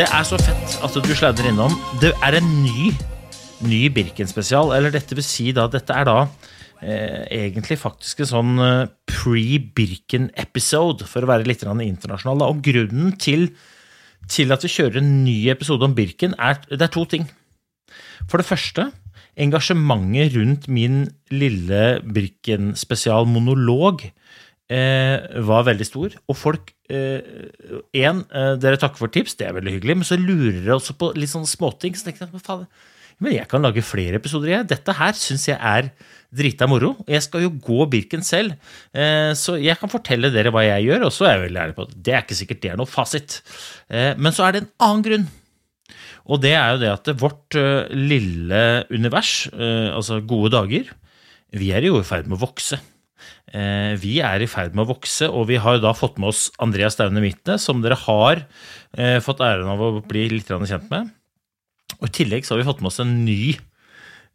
Det er så fett at du sladrer innom. Det er en ny, ny Birken-spesial. Eller dette vil si da, dette er da eh, egentlig faktisk en sånn eh, pre-Birken-episode, for å være litt internasjonal. da. Og grunnen til, til at vi kjører en ny episode om Birken, er, det er to ting. For det første, engasjementet rundt min lille Birken-spesial-monolog var veldig stor. Og folk Én, eh, dere takker for tips, det er veldig hyggelig, men så lurer dere også på litt sånne småting. Så tenker jeg, faen, men jeg kan lage flere episoder, jeg. Dette her syns jeg er drita moro. Jeg skal jo gå Birken selv, eh, så jeg kan fortelle dere hva jeg gjør, og så er jeg veldig ærlig på at det er ikke sikkert det er noe fasit. Eh, men så er det en annen grunn. Og det er jo det at vårt eh, lille univers, eh, altså gode dager, vi er jo i ferd med å vokse. Eh, Vi er i ferd med å vokse, og vi har da fått med oss Andreas Daune Midtne, som dere har eh, fått æren av å bli litt kjent med. Og I tillegg så har vi fått med oss en ny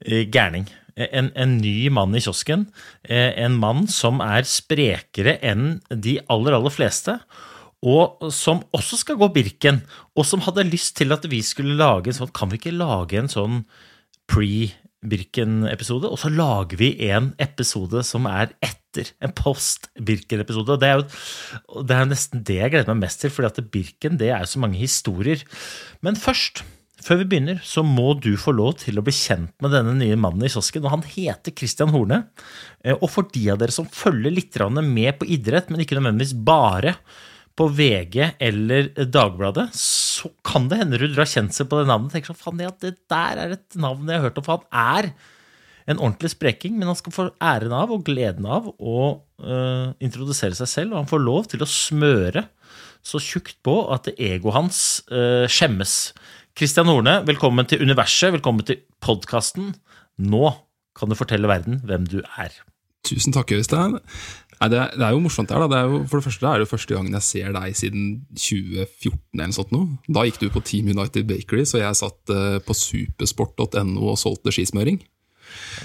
eh, gærning. En, en ny mann i kiosken. En mann som er sprekere enn de aller, aller fleste. Og som også skal gå Birken, og som hadde lyst til at vi skulle lage en sånn Kan vi ikke lage en sånn pre-Birken-episode? Og så lager vi en episode som er etter. En post-Birken-episode. Og det er det er nesten det jeg gleder meg mest til, fordi Birken det er så mange historier. Men først, før vi begynner, så må du få lov til å bli kjent med denne nye mannen i kiosken. Og han heter Christian Horne. Eh, Og for de av dere som følger litt med på idrett, men ikke nødvendigvis bare på VG eller Dagbladet, så kan det hende du drar kjensel på det navnet. tenker sånn, faen, ja, Det der er et navn jeg har hørt om, for han er en ordentlig spreking, men han skal få æren av og gleden av å uh, introdusere seg selv, og han får lov til å smøre så tjukt på at egoet hans uh, skjemmes. Kristian Horne, velkommen til Universet, velkommen til podkasten. Nå kan du fortelle verden hvem du er. Tusen takk, Øystein. Nei, det, er, det er jo morsomt. her da. Det er jo, for det første det er det første gangen jeg ser deg siden 2014. eller sånt nå. Da gikk du på Team United Bakery, så jeg satt eh, på supersport.no og solgte skismøring.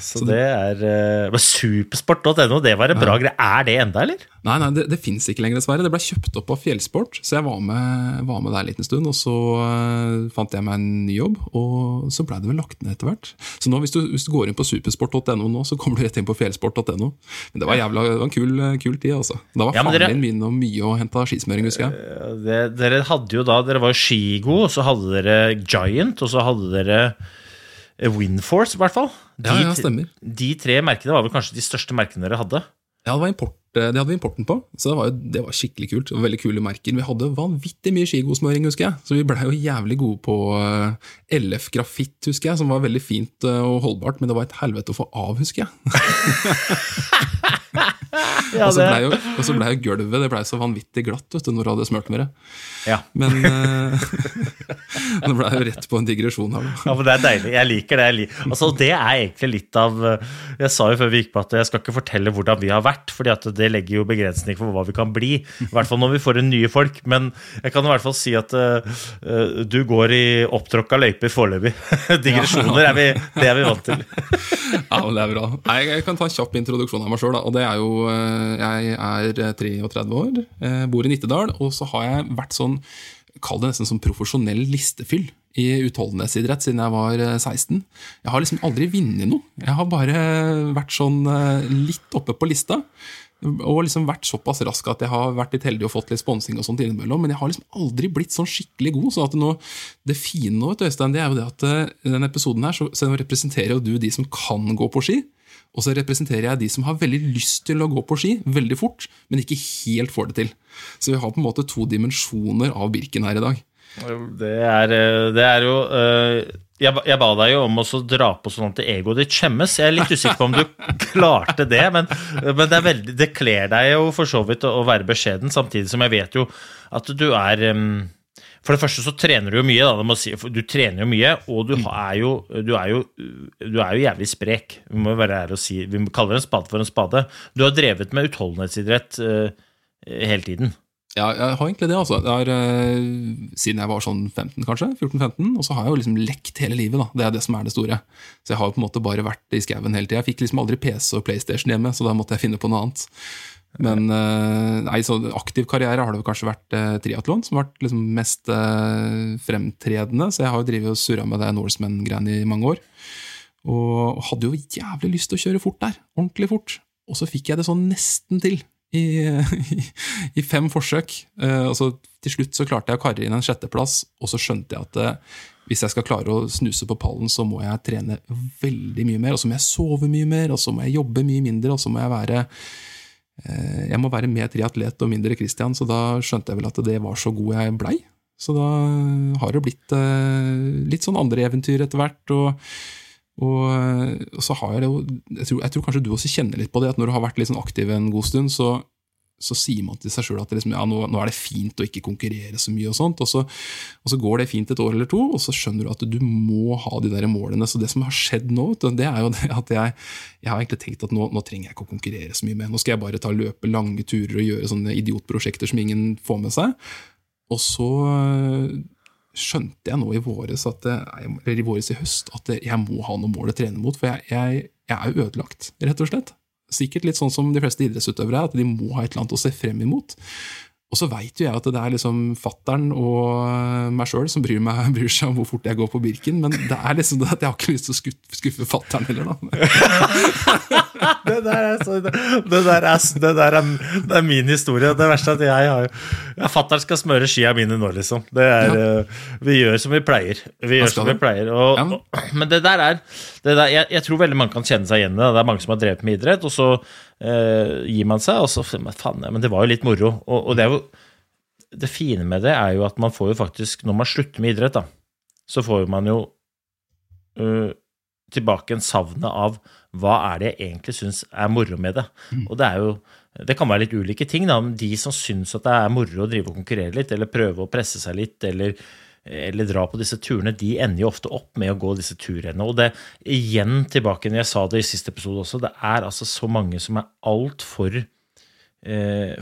Så det er uh, Supersport.no, det var en bra greie. Er det enda, eller? Nei, nei, det, det fins ikke lenger, dessverre. Det ble kjøpt opp av Fjellsport, så jeg var med, var med der en liten stund. Og så eh, fant jeg meg en ny jobb, og så blei det vel lagt ned etter hvert. Så nå, hvis du, hvis du går inn på supersport.no nå, så kommer du rett inn på fjellsport.no. Men det var, jævla, det var en kul, kul tid, altså. Da var Ja, men dere- faren min og mye og henta skismøring, husker jeg. Det, dere hadde jo da, dere var jo Skigo, og så hadde dere Giant, og så hadde dere eh, Winforce, i hvert fall. Ja, ja, stemmer. De tre merkene var vel kanskje de største merkene dere hadde. Ja, det, var import, det hadde vi importen på, så det var, jo, det var skikkelig kult. Var veldig kule merker. Vi hadde vanvittig mye skigosmøring, husker jeg. Så vi blei jo jævlig gode på eh, LF Grafitt, husker jeg, som var veldig fint eh, og holdbart, men det var et helvete å få av, husker jeg. Ja, og så blei jo, ble jo gulvet det ble så vanvittig glatt vet du, når du hadde smurt med det. Ja. Men nå det blei jo rett på en digresjon her. Ja, men Det er deilig. Jeg liker det. Altså, det er egentlig litt av Jeg sa jo før vi gikk på at jeg skal ikke fortelle hvordan vi har vært, fordi at det legger jo begrensning for hva vi kan bli. I hvert fall når vi får inn nye folk. Men jeg kan i hvert fall si at eh, du går i opptråkka løyper foreløpig. Digresjoner er vi, det er vi vant til. Ja, men det er bra. Jeg, Jeg kan ta en kjapp introduksjon av meg sjøl. Det er jo eh, Jeg er eh, 33 år, bor i Nittedal, og så har jeg vært sånn Kall det nesten som profesjonell listefyll i utholdenhetsidrett siden jeg var eh, 16. Jeg har liksom aldri vunnet noe. Jeg har bare vært sånn litt oppe på lista. Og liksom vært såpass rask at jeg har vært litt heldig og fått litt sponsing og sånt innimellom. Men jeg har liksom aldri blitt sånn skikkelig god. så at nå, Det fine nå, Øystein, det er jo det at eh, i denne episoden her så, representerer jo du de som kan gå på ski. Og så representerer jeg de som har veldig lyst til å gå på ski veldig fort, men ikke helt får det til. Så vi har på en måte to dimensjoner av Birken her i dag. Det er, eh, det er jo eh, jeg, jeg ba deg jo om å dra på sånn at egoet ditt skjemmes. Jeg er litt usikker på om du klarte det, men, men det, veldig, det kler deg jo for så vidt å, å være beskjeden, samtidig som jeg vet jo at du er um, For det første så trener du jo mye, da, si, du trener jo mye, og du er jo, du er jo, du er jo jævlig sprek. Vi må være ærlige og si Vi kaller en spade for en spade. Du har drevet med utholdenhetsidrett uh, hele tiden. Ja, jeg har egentlig det, altså. Det er, eh, siden jeg var sånn 15, kanskje. 14-15. Og så har jeg jo liksom lekt hele livet, da. Det er det som er det store. Så jeg har jo på en måte bare vært i skauen hele tida. Jeg fikk liksom aldri PC og PlayStation hjemme, så da måtte jeg finne på noe annet. Men eh, nei, så aktiv karriere har det kanskje vært eh, triatlon som har vært liksom mest eh, fremtredende. Så jeg har jo drevet og surra med det Norseman-greiene i mange år. Og hadde jo jævlig lyst til å kjøre fort der. Ordentlig fort. Og så fikk jeg det sånn nesten til. I, i, fem forsøk. Eh, og så Til slutt så klarte jeg å karre inn en sjetteplass, og så skjønte jeg at eh, hvis jeg skal klare å snuse på pallen, så må jeg trene veldig mye mer. Og så må jeg sove mye mer, og så må jeg jobbe mye mindre, og så må jeg være eh, Jeg må være mer triatlet og mindre Christian, så da skjønte jeg vel at det var så god jeg blei. Så da har det blitt litt sånn andre eventyr etter hvert. og og, og så har jeg det jo jeg tror, jeg tror kanskje du også kjenner litt på det, at når du har vært litt sånn aktiv en god stund, så, så sier man til seg sjøl at liksom, ja, nå, nå er det fint å ikke konkurrere så mye, og sånt, og så, og så går det fint et år eller to, og så skjønner du at du må ha de der målene. Så det som har skjedd nå, det er jo det at jeg, jeg har egentlig tenkt at nå, nå trenger jeg ikke å konkurrere så mye mer. Nå skal jeg bare ta løpe lange turer og gjøre sånne idiotprosjekter som ingen får med seg. Og så skjønte jeg nå i våres, at, det- eller i våres i høst, at jeg må ha noe mål å trene mot, for jeg, jeg, jeg er jo ødelagt, rett og slett. Sikkert litt sånn som de fleste idrettsutøvere er, at de må ha et eller annet å se frem imot. Og så veit jo jeg at det er liksom fattern og meg sjøl som bryr, meg, bryr seg om hvor fort jeg går på Birken, men det er liksom det at jeg har ikke lyst til å skuffe, skuffe fattern heller, da. Det der er, så, det der er, det der er, det er min historie. Det verste er at jeg har ja, Fatter'n skal smøre skia mine nå, liksom. Det er, ja. Vi gjør som vi pleier. Vi gjør som vi pleier. Og, og, men det der er det der, jeg, jeg tror veldig mange kan kjenne seg igjen i det. Det er mange som har drevet med idrett, og så eh, gir man seg, og så faen, men det var jo litt moro. Og, og det er jo Det fine med det er jo at man får jo faktisk, når man slutter med idrett, da, så får man jo uh, tilbake en savnet av hva er det jeg egentlig syns er moro med det. Og det er jo det kan være litt ulike ting. da, men De som syns at det er moro å drive og konkurrere litt, eller prøve å presse seg litt, eller, eller dra på disse turene, de ender jo ofte opp med å gå disse turene. Og det igjen tilbake når jeg sa det i siste episode også, det er altså så mange som er altfor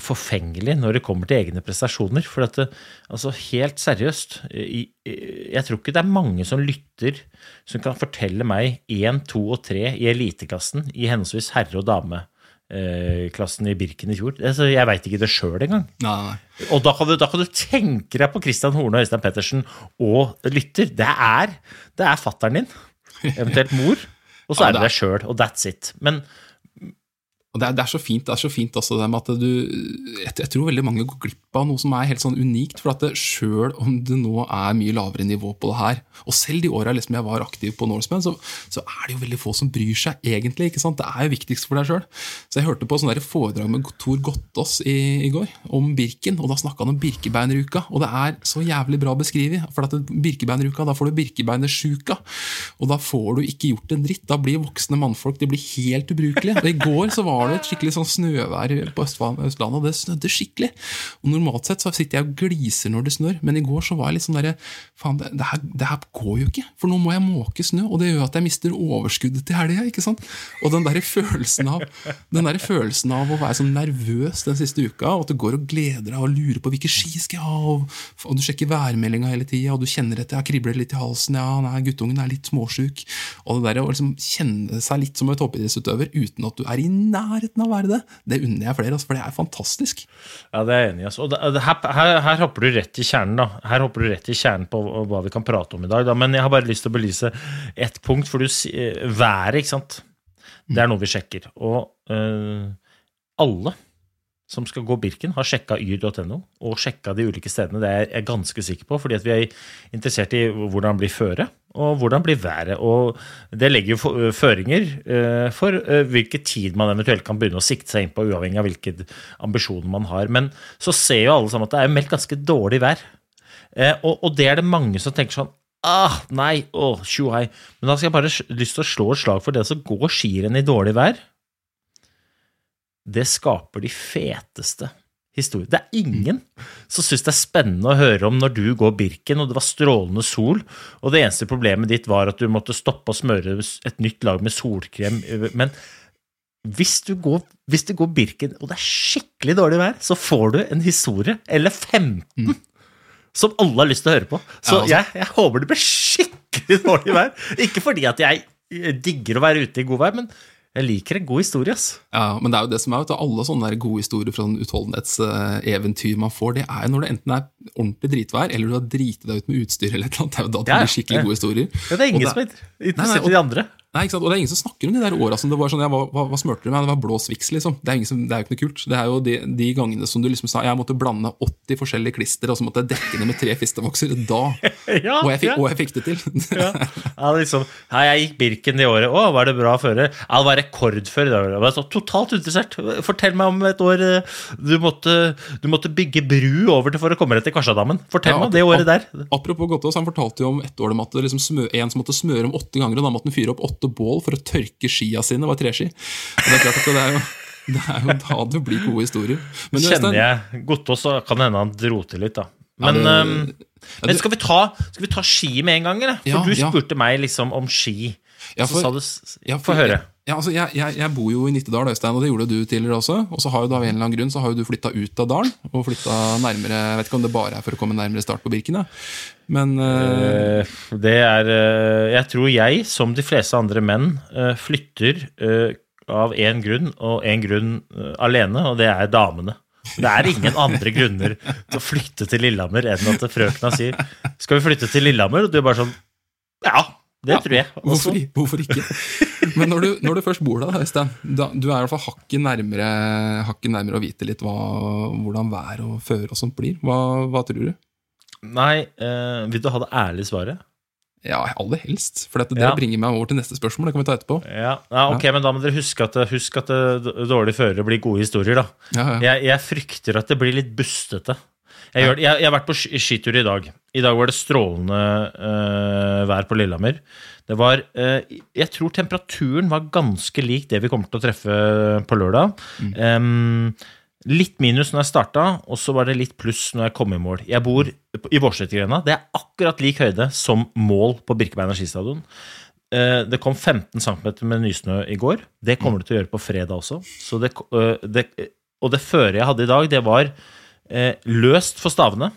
forfengelig når det kommer til egne prestasjoner. For at det, altså helt seriøst, i, jeg tror ikke det er mange som lytter som kan fortelle meg én, to og tre i eliteklassen i henholdsvis herre- og dameklassen i Birken i fjor. Altså, jeg veit ikke det sjøl engang. Nei, nei. Og da kan, du, da kan du tenke deg på Christian Horne og Øystein Pettersen og lytter. Det er, det er fattern din, eventuelt mor, og så Ja, er det deg sjøl, og that's it. Men Og det er, det er så fint det er så fint også det med at du jeg, jeg tror veldig mange går glipp av noe som er helt sånn unikt. For at sjøl om det nå er mye lavere nivå på det her, og selv de åra liksom jeg var aktiv på Norseman, så, så er det jo veldig få som bryr seg egentlig. ikke sant? Det er jo viktigst for deg sjøl. Så jeg hørte på sånn der foredrag med Tor Gottaas i, i går om Birken, og da snakka han om Birkebeineruka. Og det er så jævlig bra beskrevet. For at Birkebeineruka, da får du Birkebeinersjuka. Og da får du ikke gjort en dritt. Da blir voksne mannfolk de blir helt ubrukelige. Og I går så var det et skikkelig sånn snøvær på Østland- Østlandet, og det snødde skikkelig. Og Normalt sett så sitter jeg og gliser når det snør, men i går så var jeg litt sånn derre Faen, det, det, her, det her går jo ikke, for nå må jeg måke snø, og det gjør at jeg mister overskuddet til helga. ikke sant? Og den der følelsen der følelsen av å være sånn nervøs den siste uka, og at du går og gleder deg og lurer på hvilke ski skal jeg ha, og, og du sjekker værmeldinga hele tida, og du kjenner etter, jeg kribler litt i halsen, ja, nei, guttungen er litt småsjuk, og det der å liksom kjenne seg litt som en toppidrettsutøver uten at du er i nærheten av å være det, det unner jeg flere, altså, for det er fantastisk. Ja, det er jeg enig i. Altså. Og det, her, her, hopper du rett i kjernen, da. Her hopper du rett i kjernen på hva vi kan prate om i dag. Da. Men jeg har bare lyst til å belyse ett punkt. For du eh, været, ikke sant. Det er noe vi sjekker. Og øh, alle som skal gå Birken, har sjekka yr.no og sjekka de ulike stedene. Det er jeg ganske sikker på, fordi vi er interessert i hvordan blir føret, og hvordan blir været. Og det legger jo føringer eh, for eh, hvilken tid man eventuelt kan begynne å sikte seg inn på, uavhengig av hvilke ambisjoner man har. Men så ser jo alle sammen at det er meldt ganske dårlig vær. Eh, og, det er det mange som tenker sånn Ah, nei, åh, tjohei. Men da skal jeg bare lyst til å slå et slag for det som går skirenn i dårlig vær. Det skaper de feteste historier. Det er ingen som syns det er spennende å høre om når du går Birken, og det var strålende sol, og det eneste problemet ditt var at du måtte stoppe og smøre et nytt lag med solkrem. Men hvis du går, hvis du går Birken, og det er skikkelig dårlig vær, så får du en historie, eller 15, som alle har lyst til å høre på. Så Ja, altså- jeg, jeg håper det blir skikkelig dårlig vær. Ikke fordi at jeg digger å være ute i god vær, men jeg liker en god historie, ass. Ja, men det er jo det som er, vet du, alle sånne der gode historier fra sånn utholdenhetseventyr man får, det er jo når det enten er ordentlig dritvær, eller du har driti deg ut med utstyr eller et eller annet. Det er jo da det Ja, blir skikkelig ja. gode historier. Ja, det er ingen som er interessert i de andre. Nei, ikke sant? Og det er ingen som snakker om de der åra som det var sånn ja, hva, hva, hva smurte du med? Det var blå Swix, liksom. Det er, ingen som, det er jo ikke noe kult. Det er jo de, de gangene som du liksom sa jeg måtte blande 80 forskjellige klister, og så måtte jeg dekke det med tre fistevokser. Da Ja, Og jeg fikk, ja. og jeg fikk det til. Ja. Ja, liksom, Hei, jeg gikk Birken det året. Å, var det bra føre? Ja, det var rekordfør. Det var så totalt interessert. Fortell meg om et år eh, du måtte, du måtte bygge bru over til for å komme deg til Karsadammen. Fortell Ja, meg om det året der. Apropos Gottaas, han fortalte jo om et år de måtte liksom en som måtte smøre om åtte ganger, og da måtte han fyre opp åtte bål for å tørke skia sine. Det var treski. Og det er klart at det er jo, det er jo da det blir gode historier. Men Kjenner jeg Gottaas, så kan det hende han dro til litt, da. Ja, Men, det- ehm, ja, men skal, vi ta, skal vi ta ski med en gang, eller? For Ja, du ja. spurte meg liksom om ski. Ja, så sa du Ja, Få høre. Ja, altså, jeg, jeg, jeg bor jo i Nittedal, Øystein, og det gjorde du tidligere også. Og så har jo da av en eller annen grunn så har jo du flytta ut av dalen og flytta nærmere Jeg vet ikke om det bare er for å komme nærmere start på Birken, men Eh, Det er eh, Jeg tror jeg, som de fleste andre menn, flytter av én grunn, og én grunn alene, og det er damene. Det er ingen andre grunner til å flytte til Lillehammer enn at frøkna sier 'Skal vi flytte til Lillehammer?' Og du er bare sånn Ja, det ja, tror jeg. Hvorfor, hvorfor ikke? Men når du, når du først bor der, Øystein, du er i hvert fall hakket nærmere, hakket nærmere å vite litt hva, hvordan vær og føre og sånt blir. Hva, hva tror du? Nei, eh, vil du ha det ærlige svaret? Ja, aller helst. For dette, det Ja. bringer meg over til neste spørsmål. Det kan vi ta etterpå. Ja, ja Ok, men da må dere huske at, husk at det, dårlige førere blir gode historier, da. Ja, ja. Jeg, jeg frykter at det blir litt bustete. Jeg, gjør, jeg, jeg har vært på skitur i dag. I dag var det strålende øh, vær på Lillehammer. Det var eh, Jeg tror temperaturen var ganske lik det vi kommer til å treffe på lørdag. Em, litt minus når jeg starta, og så var det litt pluss når jeg kom i mål. Jeg bor i Vårsetergrenda. Det er akkurat lik høyde som mål på Birkebein energistadion. Eh, Det kom 15 cm med nysnø i går. Det kommer det til å gjøre på fredag også. Så det, eh, det, og det føret jeg hadde i dag, det var eh, løst for stavene.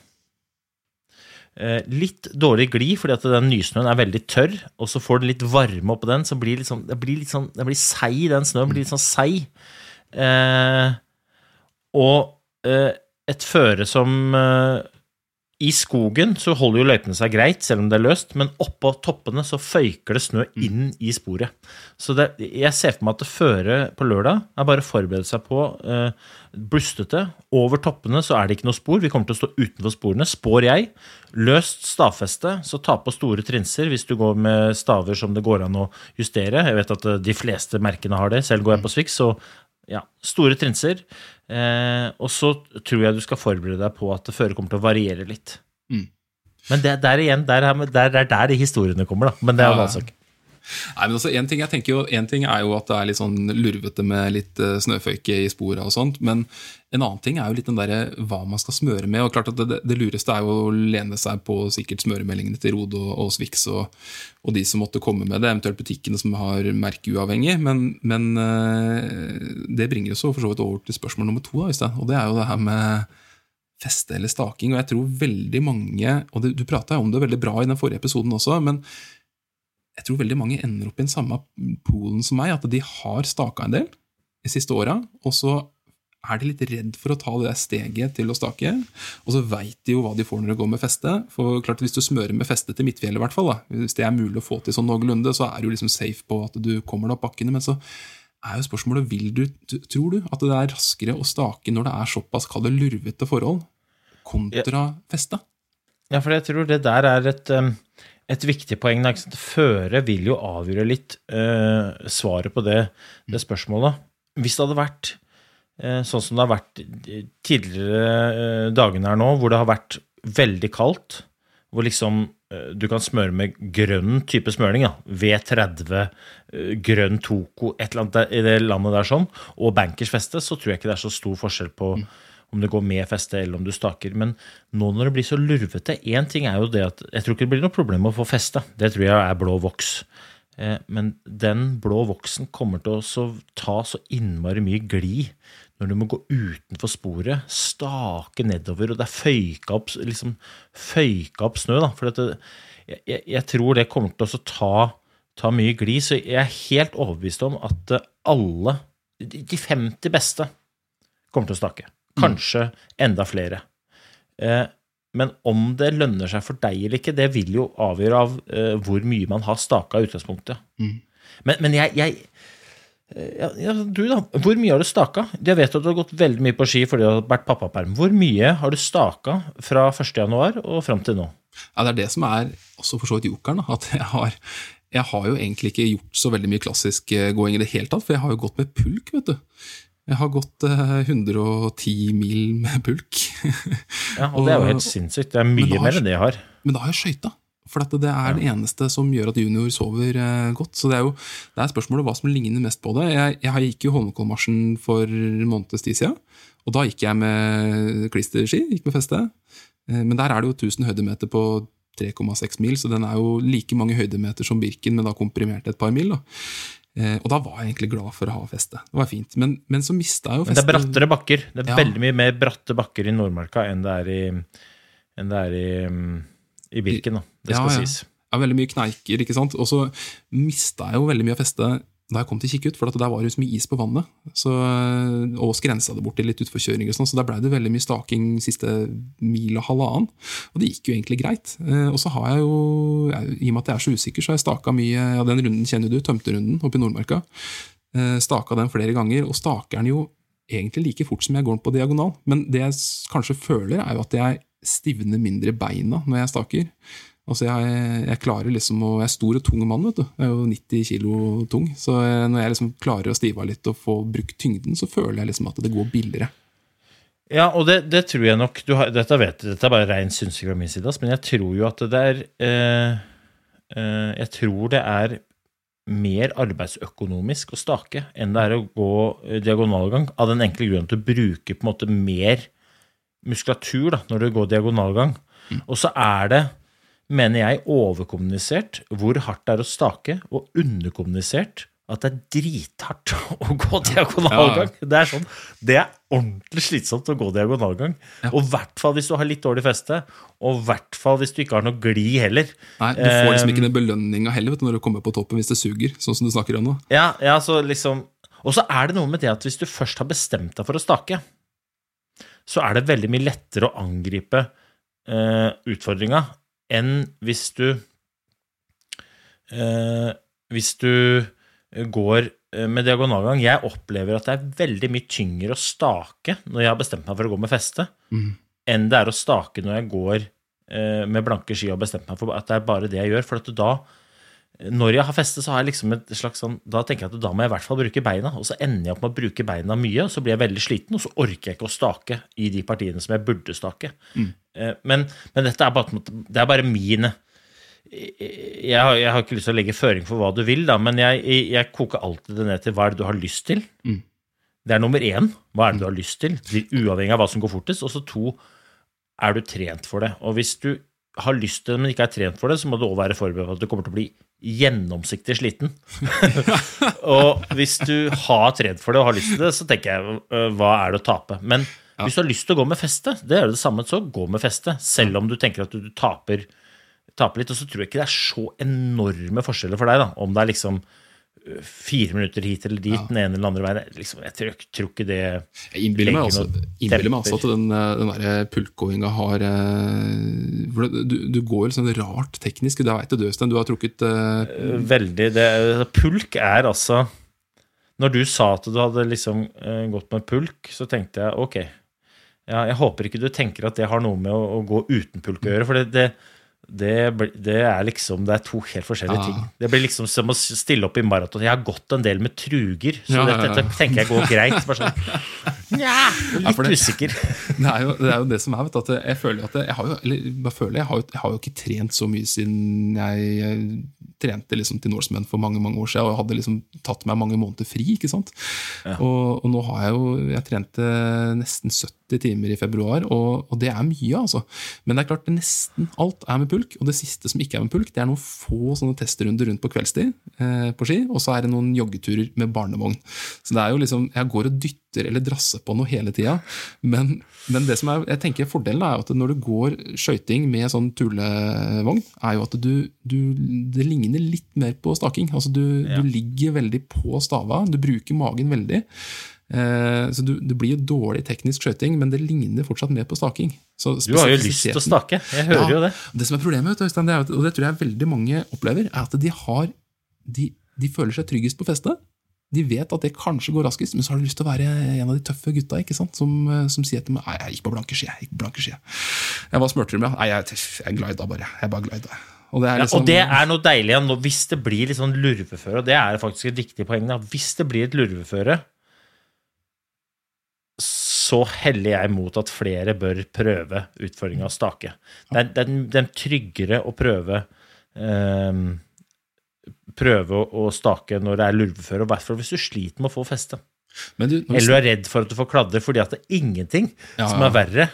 Eh, litt dårlig glid, fordi at den nysnøen er veldig tørr, og så får du litt varme oppå den, så blir det, liksom, litt sånn Det blir seig, den snøen blir litt sånn seig. Eh, og eh, et føre som eh, I skogen så holder jo løypene seg greit, selv om det er løst, men oppå toppene så føyker det snø inn i sporet. Så det, jeg ser for meg at det føre på lørdag er bare å forberede seg på eh, blustete. Over toppene så er det ikke noe spor. Vi kommer til å stå utenfor sporene, spår jeg. Løst stavfeste, så ta på store trinser hvis du går med staver som det går an å justere. Jeg vet at eh, de fleste merkene har det. Selv går jeg på Swix, så ja, store trinser. Eh, og så tror jeg du skal forberede deg på at føret kommer til å variere litt. Mm. Men det, der igjen, det er der, der, der de historiene kommer, da. Men det er en annen sak. Nei, men altså, en ting, jeg tenker jo, en ting er jo at det er litt sånn lurvete med litt uh, snøføyke i sporet og sånt, men en annen ting er jo litt den derre hva man skal smøre med. og klart at Det, det, lureste er jo å lene seg på sikkert smøremeldingene til Rode og, og Swix og, og de som måtte komme med det, eventuelt butikkene som har merkeuavhengig. Men, men eh, det bringer oss for så vidt over til spørsmål nummer to, da, og det er jo det her med feste eller staking. og jeg tror veldig mange, og du, Du prata om det veldig bra i den forrige episoden også, men jeg tror veldig mange ender opp i den samme poolen som meg, at de har staka en del de siste åra, og så er de litt redd for å ta det der steget til å stake, og så veit de jo hva de får når det går med feste. For klart Hvis du smører med feste til midtfjellet, i hvert fall, da, hvis det er mulig å få til sånn noenlunde, så er du liksom safe på at du kommer deg opp bakkene, men så er jo spørsmålet vil du, tror du at det er raskere å stake når det er såpass kall det lurvete forhold, kontra feste? Ja, for jeg tror det der er et, um, et viktig poeng. Føre vil jo avgjøre litt uh, svaret på det, det spørsmålet. Hvis det hadde vært uh, sånn som det har vært tidligere uh, dagene her nå, hvor det har vært veldig kaldt, hvor liksom du kan smøre med grønn type smøring, Ja. V30, eh, grønn Toko, et eller annet der, i det landet der sånn, og bankers feste, så tror jeg ikke det er så stor forskjell på om det går med feste eller om du staker. Men nå når det blir så lurvete Én ting er jo det at jeg tror ikke det blir noe problem å få feste. Det tror jeg er blå voks. Eh, Men den blå voksen kommer til å ta så innmari mye glid når du må gå utenfor sporet, stake nedover, og det er føyka opp, liksom, føyka opp snø. Da. For det, jeg, jeg, tror det kommer til å ta, ta mye glid, så jeg er helt overbevist om at alle, de 50 beste, kommer til å stake. Kanskje enda flere. Eh, men om det lønner seg for deg eller ikke, det vil jo avgjøre av eh, hvor mye man har staka i utgangspunktet. Men, men jeg, jeg eh, ja, du da, Hvor mye har du staka? Jeg vet at du har gått veldig mye på ski fordi du har vært pappaperm. Hvor mye har du staka fra 1.1 og fram til nå? Ja, Det er det som er også for så vidt jokeren. At jeg har, jeg har jo egentlig ikke gjort så veldig mye klassisk gåing i det hele tatt, for jeg har jo gått med pulk, vet du. Jeg har gått eh, 110 mil med pulk. Ja, og Det er jo helt sinnssykt. Det er mye har- mer enn det jeg har. Men da har jeg skøyta. For det er det eneste som gjør at junior sover eh, godt. Så det er jo det er spørsmålet hva som ligner mest på det. Jeg, jeg gikk jo Holmenkollmarsjen for en måneds tid siden. Og da gikk jeg med klisterski, gikk med feste. Eh, Men der er det jo 1000 høydemeter på 3,6 mil, så den er jo like mange høydemeter som Birken, men da komprimert et par mil. da. Eh, Og da var jeg egentlig glad for å ha feste. Det var fint. Men, men så mista jeg jo feste. Men det er brattere bakker. Det er Ja. veldig mye mer bratte bakker i Nordmarka enn det er i, det er i, i Birken. Da. Det Ja, skal ja. sies. Ja, veldig mye kneiker, ikke sant. Og så mista jeg jo veldig mye av festet da jeg kom til Kikkut, for der var det så mye is på vannet. Så, og skrensa det bort til litt utforkjøring og sånn, så der blei det veldig mye staking siste mil og halvannen. Og det gikk jo egentlig greit. Eh, Og så har jeg jo, i og med at jeg er så usikker, så har jeg staka mye Ja, den runden kjenner du, tømterunden oppe i Nordmarka. Eh, Staka den flere ganger, og staker den jo egentlig like fort som jeg går den på diagonal. Men det jeg kanskje føler, er jo at jeg stivner mindre beina når jeg staker. Altså jeg, jeg klarer liksom å, jeg er stor og tung mann, vet du. Jeg er jo 90 kilo tung. Så når jeg liksom klarer å stive av litt og få brukt tyngden, så føler jeg liksom at det går billigere. Ja, og det, det tror jeg nok du har, Dette vet dette er bare rein synsing fra min side, men jeg tror jo at det er eh, eh, Jeg tror det er mer arbeidsøkonomisk å stake enn det er å gå eh, diagonalgang, av den enkle grunn at du bruker på en måte mer muskulatur da, når du går diagonalgang. Og så er det, mener jeg, overkommunisert hvor hardt det er å stake, og underkommunisert at det er drithardt å gå diagonalgang. Det er sånn, det er ordentlig slitsomt å gå diagonalgang. Og i hvert fall hvis du har litt dårlig feste, og i hvert fall hvis du ikke har noe glid heller. Nei, Du får liksom Eh, ikke den belønninga heller vet du, når du kommer på toppen hvis det suger, sånn som du snakker om nå. Ja, ja, så liksom Og så er det noe med det at hvis du først har bestemt deg for å stake, så er det veldig mye lettere å angripe eh, utfordringa enn hvis du eh, Hvis du går eh, med diagonalgang Jeg opplever at det er veldig mye tyngre å stake når jeg har bestemt meg for å gå med feste, mm. enn det er å stake når jeg går eh, med blanke ski og bestemt meg for at det er bare det jeg gjør. For at da når jeg har feste, så har jeg liksom et slags sånn Da tenker jeg at da må jeg i hvert fall bruke beina, og så ender jeg opp med å bruke beina mye, og så blir jeg veldig sliten, og så orker jeg ikke å stake i de partiene som jeg burde stake. Eh, Men, men dette er bare, det er bare mine jeg har, jeg har ikke lyst til å legge føring for hva du vil, da, men jeg, jeg koker alltid det ned til hva er det du har lyst til. Det er nummer én. Hva er det du har lyst til? Uavhengig av hva som går fortest. Og så to, er du trent for det? Og hvis du har lyst til det, men ikke er trent for det, så må du også være forberedt på at du kommer til å bli gjennomsiktig sliten. og hvis du har trent for det og har lyst til det, så tenker jeg øh, hva er det å tape? Men hvis du har lyst til å gå med feste, det er jo det samme, så gå med feste. Selv om du tenker at du, du taper, taper litt. Og så tror jeg ikke det er så enorme forskjeller for deg, da. Om det er liksom øh, fire minutter hit eller dit, den ene eller den andre veien. Liksom, jeg tror, tror ikke det Jeg innbiller meg, altså, innbiller meg altså at den, eh, den der pulkgåinga har det- du, du går jo litt sånn rart teknisk. Det veit du, Øystein. Du har trukket uh, Veldig det, Pulk er altså når du sa at du hadde liksom gått med pulk, så tenkte jeg ok. Ja, jeg håper ikke du tenker at det har noe med å, å gå uten pulk å gjøre. For det, det, det, det er liksom Det er to helt forskjellige Ja. ting. Det blir liksom som å stille opp i maraton. Jeg har gått en del med truger, så ja, dette, dette tenker jeg går greit. Bare sånn, Nja, litt for det- usikker. Det er, jo, det er jo det som er, vet du, at jeg føler at jeg, jeg har jo, eller bare føler, jeg har, jo, jeg har jo ikke trent så mye siden jeg, eh, trente liksom til Norseman for mange mange år siden, og hadde liksom tatt meg mange måneder fri. ikke sant? Og, og nå har jeg jo Jeg trente nesten 70 timer i februar, og, og det er mye, altså. Men det er klart, nesten alt er med pulk, og det siste som ikke er med pulk, det er noen få sånne testrunder rundt på kveldstid eh, på ski, og så er det noen joggeturer med barnevogn. Så det er jo liksom, Jeg går og dytter eller drasser på noe hele tida, men, men det som er, jeg tenker fordelen er at når du går skøyting med sånn tulevogn, er jo at du, du Det ligner litt mer på staking. Altså du, du ligger veldig på stava, du bruker magen veldig. Eh, så du, Det blir jo dårlig teknisk skøyting, men det ligner fortsatt mer på staking. Så Du har jo lyst til å stake. Jeg hører jo det. det som er problemet, vet du, er, og det tror jeg veldig mange opplever, er at de, har, de, de føler seg tryggest på festet. De vet at det kanskje går raskest, men så har de lyst til å være en av de tøffe gutta ikke sant? Som, eh, som sier til meg Nei, jeg gikk på blanke ski. Jeg gikk på blanke ski. Jeg smurte du med Nei, jeg, jeg glida bare. Jeg bare glida. Og det er Ja, liksom, og det er noe deilig nå- hvis det blir litt sånn lurveføre, og det er faktisk et viktig poeng. Da. Hvis det blir et lurveføre, så heller jeg mot at flere bør prøve utfordringa stake. Det er, det, er, den, er tryggere å prøve ehm, Prøve å, stake når det er lurveføre, og i hvis du sliter med å få feste. men du, Eller du, du er redd for at du får kladder, fordi at det er ingenting Ja, som er verre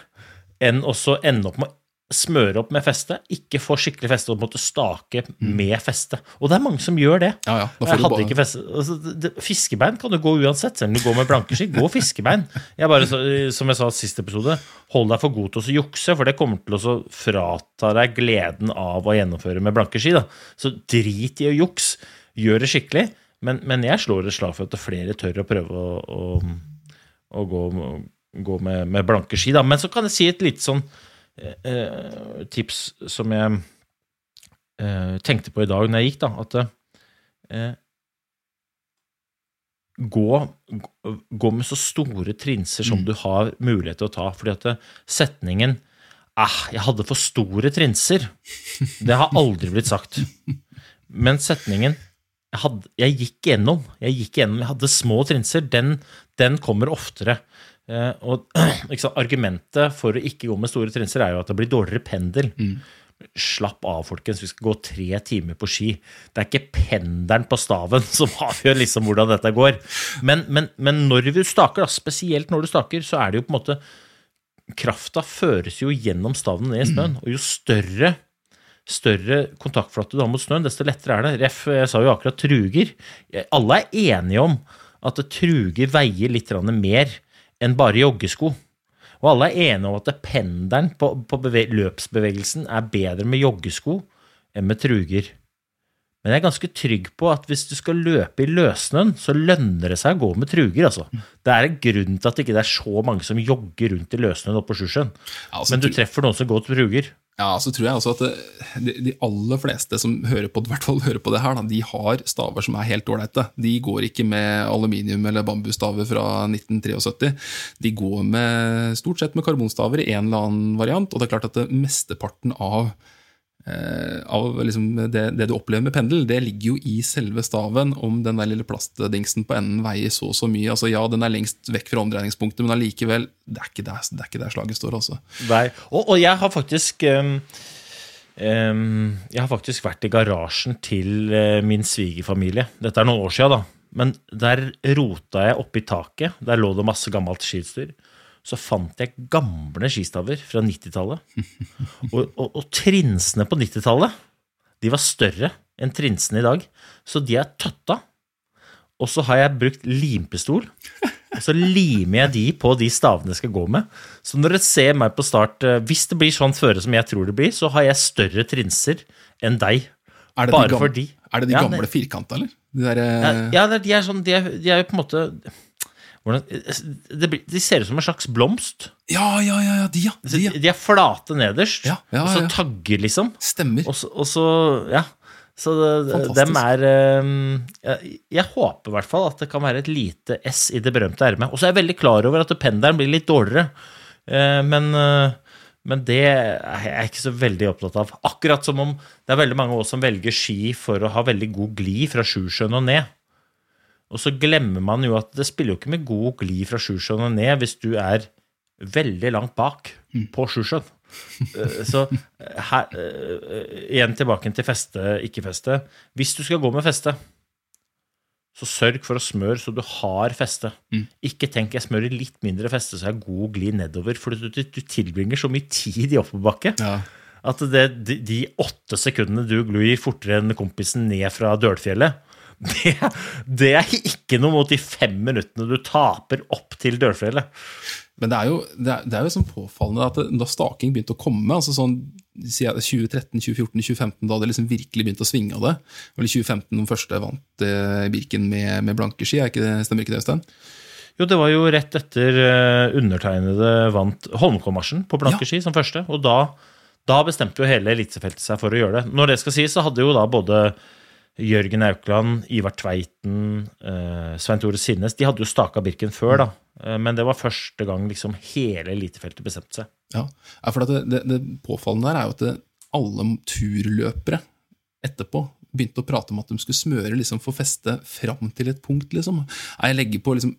enn å ende opp med smøre opp med feste, ikke få skikkelig feste og måtte stake med feste. Og det er mange som gjør det. Mm. Ja, ja, jeg hadde bare- ikke feste. Altså, det, fiskebein kan du gå uansett, selv om du går med blanke ski. Gå fiskebein. Jeg bare, som jeg sa sist episode, hold deg for god til å jukse, for det kommer til å frata deg gleden av å gjennomføre med blanke ski. Da. Så drit i å jukse. Gjør det skikkelig. Men, men jeg slår et slag for at flere tør å prøve å, å, å gå, gå med, med blanke ski. Da. Men så kan jeg si et lite sånn eh, tips som jeg eh, tenkte på i dag når jeg gikk, da. At eh, gå, gå med så store trinser som du har mulighet til å ta. Fordi at eh, setningen ah, 'jeg hadde for store trinser', det har aldri blitt sagt. Men setningen jeg, hadde, jeg gikk gjennom, jeg gikk gjennom, jeg hadde små trinser, den, den kommer oftere. Eh, og sant, Argumentet for å ikke gå med store trinser er jo at det blir dårligere pendel. Slapp av, folkens. Vi skal gå tre timer på ski. Det er ikke pendelen på staven som avgjør liksom hvordan dette går. Men, men, men når du staker, da, spesielt når du staker, så er det jo på en måte Krafta føres jo gjennom staven ned i snøen. Og jo større større kontaktflate du har mot snøen, desto lettere er det. Ref, jeg sa jo akkurat truger. Alle er enige om at truger veier litt mer enn bare joggesko. Og alle er enige om at pendelen på, på løpsbevegelsen er bedre med joggesko enn med truger. Men jeg er ganske trygg på at hvis du skal løpe i løssnøen, så lønner det seg å gå med truger. altså. Det er en grunn til at det ikke er så mange som jogger rundt i løssnøen oppe på Sjusjøen. Ja, altså, Men du treffer noen som går til truger. Ja, så tror jeg også at de, de aller fleste som hører på, hører på det her, de har staver som er helt ålreite. De går ikke med aluminium- eller bambusstaver fra 1973. De går med, stort sett med karbonstaver i en eller annen variant, og det er klart at mesteparten av eh, av liksom det, det du opplever med pendel, det ligger jo i selve staven. Om den der lille plastdingsen på enden veier så og så mye. altså Ja, den er lengst vekk fra omdreiningspunktet, men allikevel, det er ikke der, er ikke der slaget står. altså. Nei. Og, og jeg har faktisk um, um, Jeg har faktisk vært i garasjen til eh, min svigerfamilie. Dette er noen år siden, da. Men der rota jeg oppi taket. Der lå det masse gammelt skiutstyr. Så fant jeg gamle skistaver fra 90-tallet. Og, og, og trinsene på 90-tallet, de var større enn trinsene i dag. Så de er tøtta. Og så har jeg brukt limpistol. Og så limer jeg de på de stavene jeg skal gå med. Så når dere ser meg på start, eh, hvis det blir sånn føre som jeg tror det blir, så har jeg større trinser enn deg. Er det Bare de gamle, fordi. Er det de gamle ja, firkanta, eller? De der, Ja, eh, ja de er sånn, de er jo på en måte hvordan, det, De ser ut som en slags blomst. ja, ja, ja, ja, de, ja. De, ja. De er flate nederst, Ja, ja, og så tagger, liksom. Stemmer. Og så, og så Ja. Så det, dem er eh, jeg, jeg håper i hvert fall at det kan være et lite S i det berømte ermet. Og så er jeg veldig klar over at pendelen blir litt dårligere, Eh, men, eh, men det er jeg ikke så veldig opptatt av. Akkurat som om det er veldig mange av oss som velger ski for å ha veldig god glid fra Sjusjøen og ned. Og så glemmer man jo at det spiller jo ikke med god glid fra Sjusjøen og ned hvis du er veldig langt bak på Sjusjøen. Eh, Så eh, her, eh, igjen tilbake til feste, ikke feste. Hvis du skal gå med feste, så sørg for å smøre så du har feste. Ikke tenk jeg smører litt mindre feste så jeg har god glid nedover, for du, du, du tilbringer så mye tid i oppoverbakke. Ja. At det, de, de åtte sekundene du glir fortere enn kompisen ned fra Dølfjellet, det, det er ikke noe mot de fem minuttene du taper opp til dørfjellet. Men det er jo, det er, det er jo sånn påfallende at da staking begynte å komme, altså sånn sier jeg, 2013, 2014, 2015, da det liksom virkelig begynte å svinge av det Eller i 2015 den første vant eh, Birken med, med blanke ski, ikke det, stemmer ikke det, Øystein? Jo, det var jo rett etter eh, undertegnede vant Holmenkollmarsjen på blanke Ja. ski som første, og da, da bestemte jo hele elitefeltet seg for å gjøre det. Når det skal sies, så hadde jo da både Jørgen Aukland, Ivar Tveiten, eh, Svein Tore Sinnes De hadde jo staka Birken før, da. Eh, Men det var første gang liksom hele elitefeltet bestemte seg. Ja, for det, det, det påfallende der er jo at det, alle turløpere etterpå begynte å prate om at de skulle smøre liksom for feste fram til et punkt. liksom. Jeg legger på liksom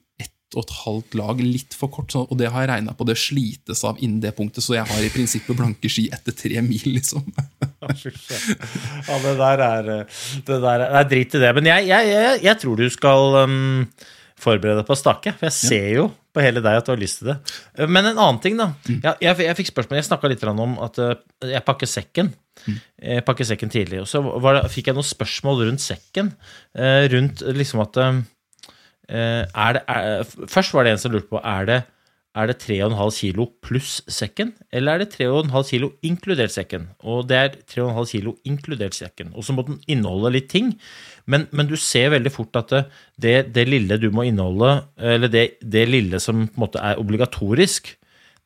og et halvt lag litt for kort, så, og det har jeg regna på. Det slites av innen det punktet, så jeg har i prinsippet blanke ski etter tre mil, liksom. Ja, det der er Det der er, er drit i det. Men jeg, jeg, jeg, jeg tror du skal um, forberede deg på å stake. For jeg ser jo på hele deg at du har lyst til det. Uh, Men en annen ting, da. Jeg, jeg, jeg fikk spørsmål, jeg snakka litt om at uh, jeg pakker sekken. Jeg pakker sekken tidlig. Og så var det, fikk jeg noen spørsmål rundt sekken. Rundt liksom at uh, er det, er, Først var det en som lurte på er det er det 3,5 kilo pluss sekken, eller er det 3,5 kilo inkludert sekken? Og det er 3,5 kilo inkludert sekken. Og så må den inneholde litt ting, men, men du ser veldig fort at det, det, lille du må inneholde, eller det, det lille som på en måte er obligatorisk,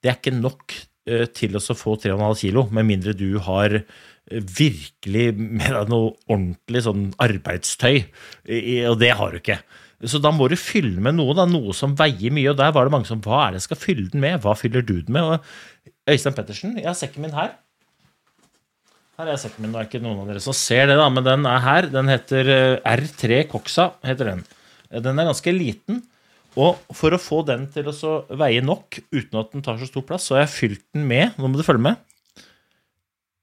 det er ikke nok eh, til å få 3,5 kilo, med mindre du har eh, virkelig med deg noe ordentlig sånn arbeidstøy, og det har du ikke. Så da må du fylle med noe, da, noe som veier mye. Og der var det mange som Hva er det jeg skal fylle den med? Hva fyller du den med? Og Øystein Pettersen, jeg har sekken min her. Her er sekken min. Det er ikke noen av dere som ser det, da, men den er her. Den heter eh, R3 Coxa. heter Den Den er ganske liten. Og for å få den til å veie nok uten at den tar så stor plass, så har jeg fylt den med Nå må du følge med.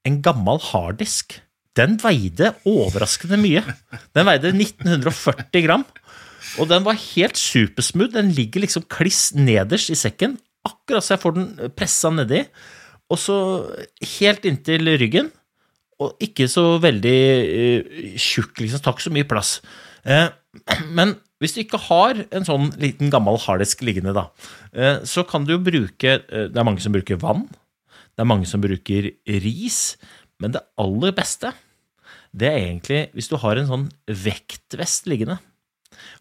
En gammel harddisk. Den veide overraskende mye. Den veide 1940 gram. Og den var helt supersmooth. Den ligger liksom kliss nederst i sekken, akkurat så jeg får den pressa nedi. Og så helt inntil ryggen, og ikke så veldig eh, tjukk, liksom. Tar ikke så mye plass. Eh, men hvis du ikke har en sånn liten gammel harddisk liggende, da, eh, så kan du jo bruke Det er mange som bruker vann. Det er mange som bruker ris. Men det aller beste, det er egentlig hvis du har en sånn vektvest liggende.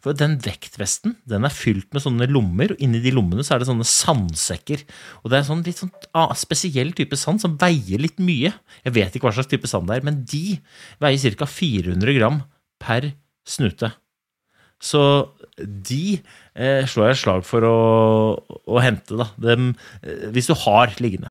For den vektvesten den er fylt med sånne lommer, og inni de lommene så er det sånne sandsekker. Og det er sånn litt sånn ah, spesiell type sand som veier litt mye. Jeg vet ikke hva slags type sand det er, men de veier ca. 400 gram per snute. Så de eh, slår jeg slag for å, å hente, da. Dem, eh, hvis du har liggende.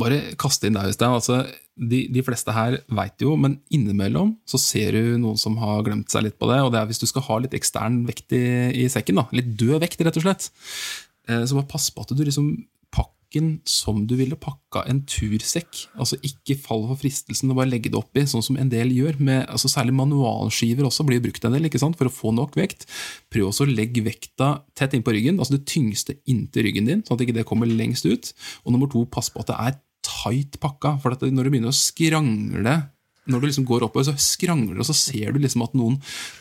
Bare kaste inn deg, Øystein. Altså, de, de fleste her veit jo, men innimellom så ser du noen som har glemt seg litt på det. Og det er hvis du skal ha litt ekstern vekt i, i sekken, da. litt død vekt, rett og slett. Eh, så bare pass på at du liksom pakken som du ville pakka en tursekk. Altså Ikke fall for fristelsen å bare legge det oppi, sånn som en del gjør. Med, altså Særlig manualskiver også blir brukt en del ikke sant, for å få nok vekt. Prøv også å legge vekta tett innpå ryggen, altså det tyngste inntil ryggen din, sånn at ikke det kommer lengst ut. Og nummer to, pass på at det er tight pakka. For når du begynner å skrangle når du liksom går oppover, så skrangler og så ser du liksom at noen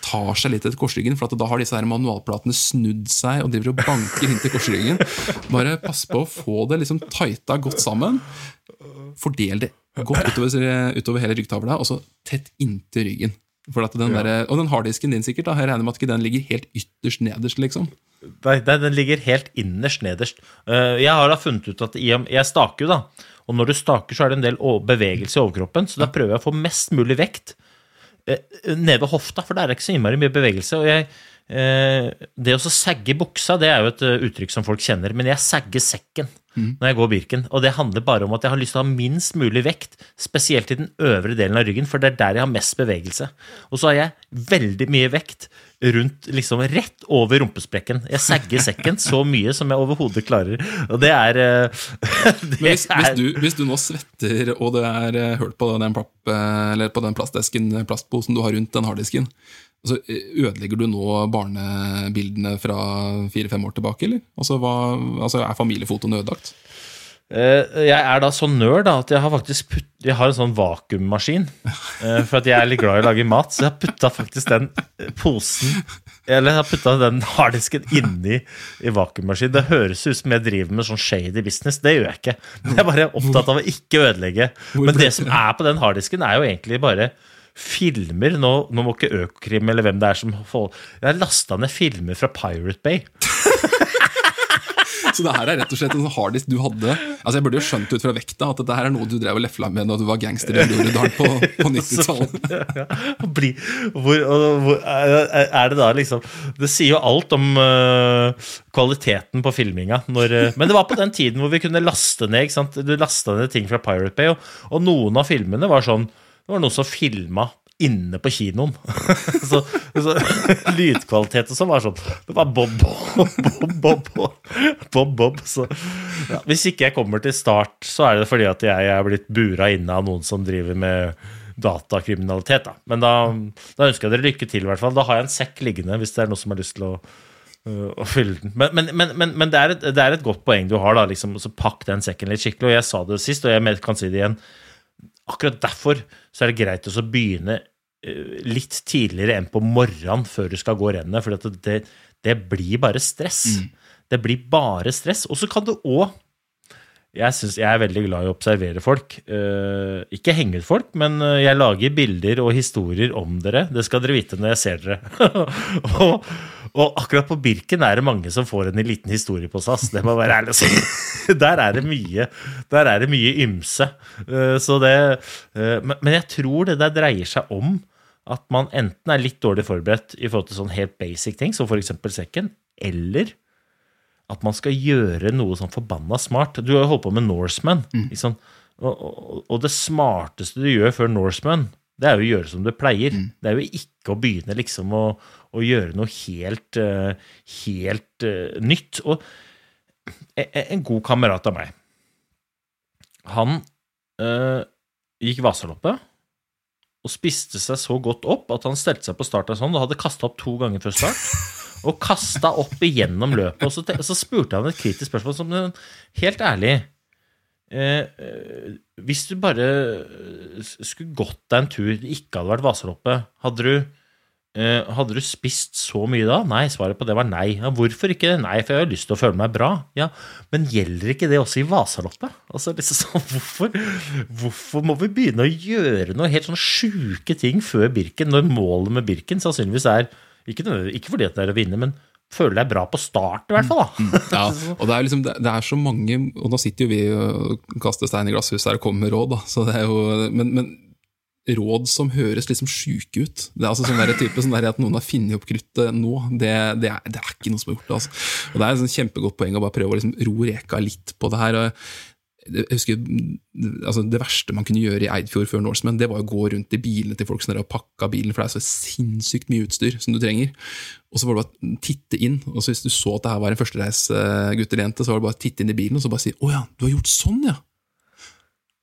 tar seg litt etter korsryggen, for da har disse her manualplatene snudd seg og driver og banker inntil korsryggen. Bare pass på å få det liksom tighta godt sammen. Fordel det godt utover, utover hele ryggtavla, og så tett inntil ryggen. Den der, og den harddisken din, sikkert. da, Jeg regner med at ikke den ligger helt ytterst nederst, liksom. Nei, den ligger helt innerst nederst. Eh, jeg har da funnet ut at jeg staker jo, da. Og når du staker, så er det en del bevegelse i overkroppen, så da prøver jeg å få mest mulig vekt eh, nede ved hofta, for der er ikke så innmari mye bevegelse. og jeg eh, det å sagge buksa det er jo et eh, uttrykk som folk kjenner, men jeg sagger sekken mm. når jeg går Birken. Og det handler bare om at jeg har lyst til å ha minst mulig vekt, spesielt i den øvre delen av ryggen, for det er der jeg har mest bevegelse. Og så har jeg veldig mye vekt rundt, liksom rett over rumpesprekken. Jeg sagger sekken så mye som jeg overhodet klarer. Og det er, eh, det er hvis, du, hvis, du, nå svetter, og det er hull hørt på den, papp, eh, på den plastdesken, plastposen du har rundt den harddisken, så ødelegger du nå barnebildene fra fire-fem år tilbake, eller? Altså, hva, altså, er familiefotoene ødelagt? Eh, jeg er da så nerd at jeg har faktisk putt, jeg har en sånn vakuummaskin. Eh, for at jeg er litt glad i å lage mat, så jeg har putta faktisk den eh, posen Eller jeg har putta den harddisken inni i vakuummaskin. Det høres ut som jeg driver med sånn shady business. Det gjør jeg ikke. Jeg er bare opptatt av å ikke ødelegge. Men det som er på den harddisken, er jo egentlig bare filmer. Nå, nå må ikke Økokrim eller hvem det er som får Jeg har lasta ned filmer fra Pirate Bay. Så det her er rett og slett en sånn harddisk du hadde Altså Jeg burde jo skjønt ut fra vekta at dette her er noe du drev og lefla med når du var gangster i Groruddalen på, på 90-tallet. er det da liksom Det sier jo alt om uh, kvaliteten på filminga. Når, uh, men det var på den tiden hvor vi kunne laste ned? Du lasta ned ting fra Pirate Bay, og, og noen av filmene var sånn Det var noen som filma inne på kinoen. så, så, lydkvalitet og sånn var sånn Det var bob, bob, bob, bob. bob. Så, ja, hvis ikke jeg kommer til start, så er det fordi at jeg er blitt bura inne av noen som driver med datakriminalitet. Da. Men da, da, ønsker jeg dere lykke til, i hvert fall. Da har jeg en sekk liggende hvis det er noen som har lyst til å, uh, å fylle den. Men, men, men, men det, er et, det, er et, godt poeng du har, da. Liksom, så pakk den sekken litt skikkelig. Og jeg sa det sist, og jeg kan si det igjen akkurat derfor så er det greit å begynne eh, litt tidligere enn på morgenen før du skal gå rennet, for det, det, blir bare stress. Mm. Det blir bare stress. Og så kan du òg jeg, synes, jeg er veldig glad i å observere folk. Uh, ikke henge ut folk, men eh, jeg lager bilder og historier om dere. Det skal dere vite når jeg ser dere. og, og, akkurat på Birken er det mange som får en liten historie på SAS. Det må være ærlig å si. Der er det mye Der er det mye ymse. Uh, så det, uh, men, jeg tror det der dreier seg om at man enten er litt dårlig forberedt i forhold til sånn helt basic ting, som f.eks. sekken, eller at man skal gjøre noe sånn forbanna smart. Du har jo holdt på med Norseman. Mm. Liksom. Og, og, og, det smarteste du gjør før Norseman, det er jo å gjøre som du pleier. Mm. Det er jo ikke å begynne liksom å, å gjøre noe helt, uh, helt uh, nytt. Og en god kamerat av meg, han uh, gikk Vasaloppet og spiste seg så godt opp at han stelte seg på start av sånn og hadde kasta opp to ganger før start og kasta opp igjennom løpet. Og så, så, spurte han et kritisk spørsmål som Helt ærlig eh, eh, Hvis du bare skulle gått deg en tur ikke hadde vært Vasaloppet, hadde du, eh, hadde du spist så mye da? Nei, svaret på det var nei. Ja, hvorfor ikke? Nei, for jeg har lyst til å føle meg bra. Ja, Men gjelder ikke det også i Vasaloppet? Altså, liksom, hvorfor, hvorfor må vi begynne å gjøre noe helt sånn sjuke ting før Birken, når målet med Birken sannsynligvis er ikke, ikke fordi det er å vinne, men føler deg bra på start, i hvert fall. da. Mm, ja, og det er, liksom, det er, så mange Og nå sitter jo vi og kaster stein i glasshuset her og kommer med råd, da. Så det er jo, men, men råd som høres liksom sjuke ut. Det er altså sånn type sånn der At noen har funnet opp kruttet nå, det, det, er, det, er, ikke noe som er gjort. Altså. Og Det er et sånn kjempegodt poeng å bare prøve å liksom ro reka litt på det her. jeg husker, altså Det verste man kunne gjøre i Eidfjord før Norseman, det var å gå rundt i bilene til folk som og pakka bilen, for det er så sinnssykt mye utstyr som du trenger. Og så var det bare å titte inn, og så hvis du så at det her var en førstereisgutt eller jente, så var det bare å titte inn i bilen og så bare si 'Å ja, du har gjort sånn, ja'.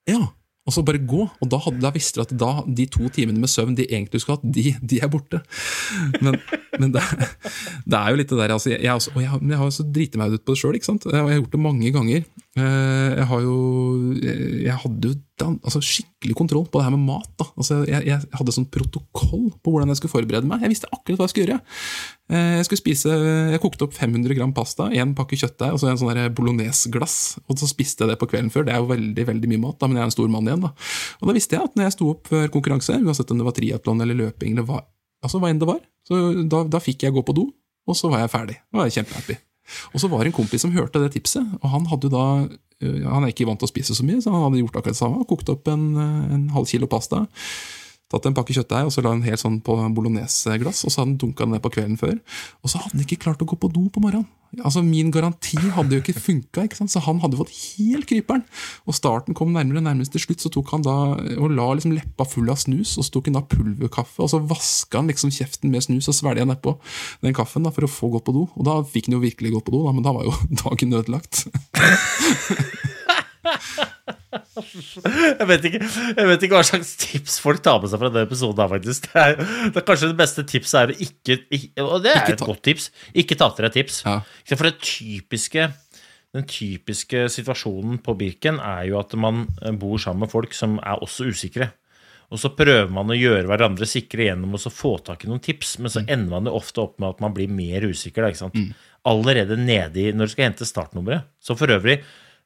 Ja, og så bare gå. Og da, hadde, da visste du at da, de to timene med søvn de egentlig skulle hatt, de, de er borte. Men, men det, det, er jo litt det der altså, jeg, også, Og jeg, jeg har så driti meg ut på det sjøl, og jeg har gjort det mange ganger. Eh, jeg har jo Jeg hadde jo altså, skikkelig kontroll på det her med mat. Da. Altså, jeg, jeg, hadde sånn protokoll på hvordan jeg skulle forberede meg. Jeg visste akkurat hva jeg skulle gjøre. Eh, jeg skulle spise, jeg kokte opp 500 gram pasta, én pakke kjøttdeig og så en sånn bolognese-glass. Og så spiste jeg det på kvelden før. Det er jo veldig veldig mye mat, da, men jeg er en stor mann igjen. da. Og da visste jeg at når jeg sto opp før konkurranse, uansett om det var triatlon eller løping, eller hva, altså hva enn det var, så da, da fikk jeg gå på do, og så var jeg ferdig. Da var jeg kjempehappy. Og så var det en kompis som hørte det tipset, og han hadde da Eh, han er ikke vant til å spise så mye, så han hadde gjort akkurat det samme. Kokt opp en, eh, en halv kilo pasta. Tatt en pakke kjøttdeig og så la han helt sånn på bolognese-glass, og så hadde han dunka ned på kvelden før. Og så hadde han ikke klart å gå på do på morgenen. Altså Min garanti hadde jo ikke funka, så han hadde fått helt kryperen. Og starten kom nærmere nærmest til slutt, så tok han da og la liksom leppa full av snus, og så tok han da pulverkaffe, og så vaska han liksom kjeften med snus og svelga nedpå den kaffen da for å få gått på do. Og da fikk han jo virkelig gått på do, da, men da var jo dagen ødelagt. Jeg vet, ikke, jeg vet ikke hva slags tips folk tar med seg fra denne episoden. Da, faktisk. Det er, det er kanskje det beste tipset er å ikke, ikke Og det er et godt tips. Ikke ta til deg tips. Ja. For det typiske den typiske situasjonen på Birken er jo at man bor sammen med folk som er også usikre. Og så prøver man å gjøre hverandre sikre gjennom å få tak i noen tips, men så mm. ender man jo ofte opp med at man blir mer usikker. Da, mm. Allerede nedi når du skal hente startnummeret. Så for øvrig,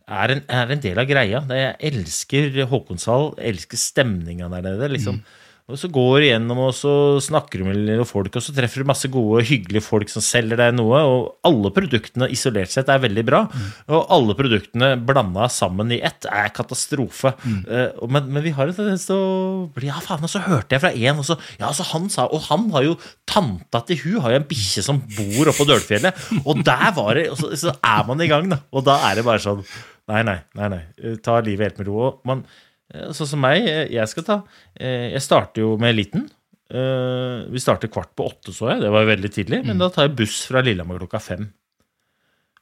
er en, er en, del av greia. Jeg elsker Håkonshall, elsker stemninga der nede. liksom. Mm. Og Så går du gjennom og så snakker du med noen folk, og så treffer du masse gode, hyggelige folk som selger deg noe. Og alle produktene isolert sett er veldig bra. Mm. Og alle produktene blanda sammen i ett er katastrofe. Mm. Uh, men, men, vi har en tendens til å bli Ja, faen, og så hørte jeg fra en, og så Ja, så han sa Og han har jo Tanta til hun har jo en bikkje som bor oppå Dølfjellet. Og der var det og så, så er man i gang, da. Og da er det bare sånn Nei, nei. nei, nei. Eh, ta livet helt med ro. Man, eh, sånn som meg, eh, jeg skal ta Jeg starter jo med eliten. Vi starter kvart på åtte, så jeg. Det var jo veldig tidlig. Men mm. da tar jeg buss fra Lillehammer klokka fem.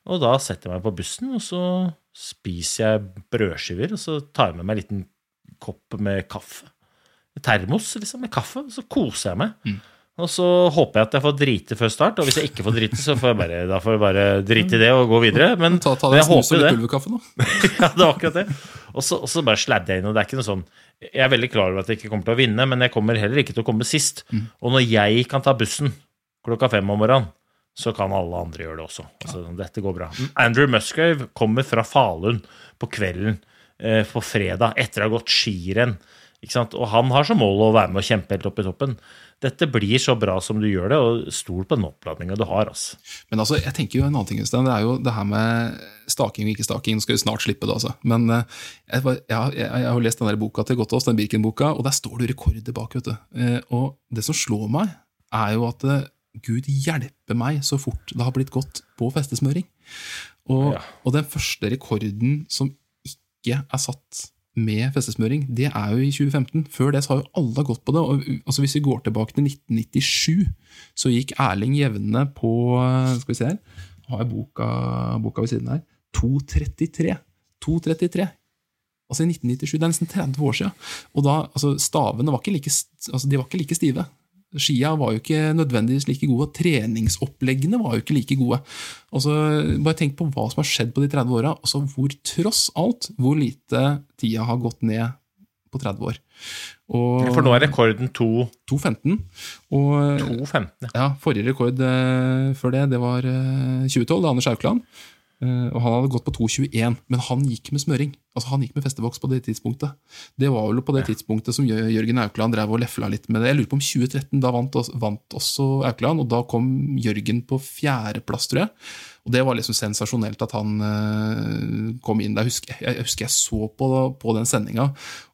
Og da setter jeg meg på bussen, og så spiser jeg brødskiver. Og så tar jeg med meg en liten kopp med kaffe. Termos liksom, med kaffe. Og så koser jeg meg. Mm. Og så håper jeg at jeg får drite før start, og hvis jeg ikke får drite, så får jeg bare, da får jeg bare drite i det og gå videre. Men, ta, ta men jeg håper det. Ja, det var akkurat det. Og så, og så bare sladder jeg inn. og det er ikke noe sånn, Jeg er veldig klar over at jeg ikke kommer til å vinne, men jeg kommer heller ikke til å komme sist. Mm. Og når jeg kan ta bussen klokka fem om morgenen, så kan alle andre gjøre det også. Altså, dette går bra. Andrew Musgrave kommer fra Falun på kvelden eh, på fredag etter å ha gått skirenn. Og han har som mål å være med og kjempe helt opp i toppen dette blir så bra som du gjør det, og stol på den oppladninga du har. Altså. Men altså, jeg tenker jo en annen ting, Øystein. Det er jo det her med staking og ikke staking. Nå skal vi snart slippe det, altså. Men uh, jeg, jeg, jeg, jeg, har lest den der boka til Gottaas, den Birken-boka, og der står det rekorder bak. vet du. Uh, og det som slår meg, er jo at uh, Gud hjelpe meg så fort det har blitt gått på festesmøring. Og, ja. og den første rekorden som ikke er satt med festesmøring, det er jo i 2015. Før det så har jo alle gått på det. og altså Hvis vi går tilbake til 1997, så gikk Erling Jevne på Skal vi se her, har jeg boka, boka ved siden her. 2.33. 2.33. Altså i 1997. Det er nesten 30 år siden. Og da, altså Stavene var ikke like, altså de var ikke like stive. Skia var jo ikke nødvendigvis like gode. og Treningsoppleggene var jo ikke like gode. Og så Bare tenk på hva som har skjedd på de 30 åra, og så hvor tross alt hvor lite tida har gått ned på 30 år. Og, For nå er rekorden 2.15. 2.15, ja. Forrige rekord uh, før det, det var uh, 2012, det Anders Aukland. Uh, og han hadde gått på 2.21, men han gikk med smøring. Altså Han gikk med festevoks på det tidspunktet. Det var vel på det tidspunktet som Jørgen Aukland drev og lefla litt med det. Jeg lurer på om 2013, da vant, vant også Aukland, og da kom Jørgen på fjerdeplass, tror jeg. Og det var liksom sensasjonelt at han uh, kom inn der. Jeg husker jeg, husker jeg så på, på den sendinga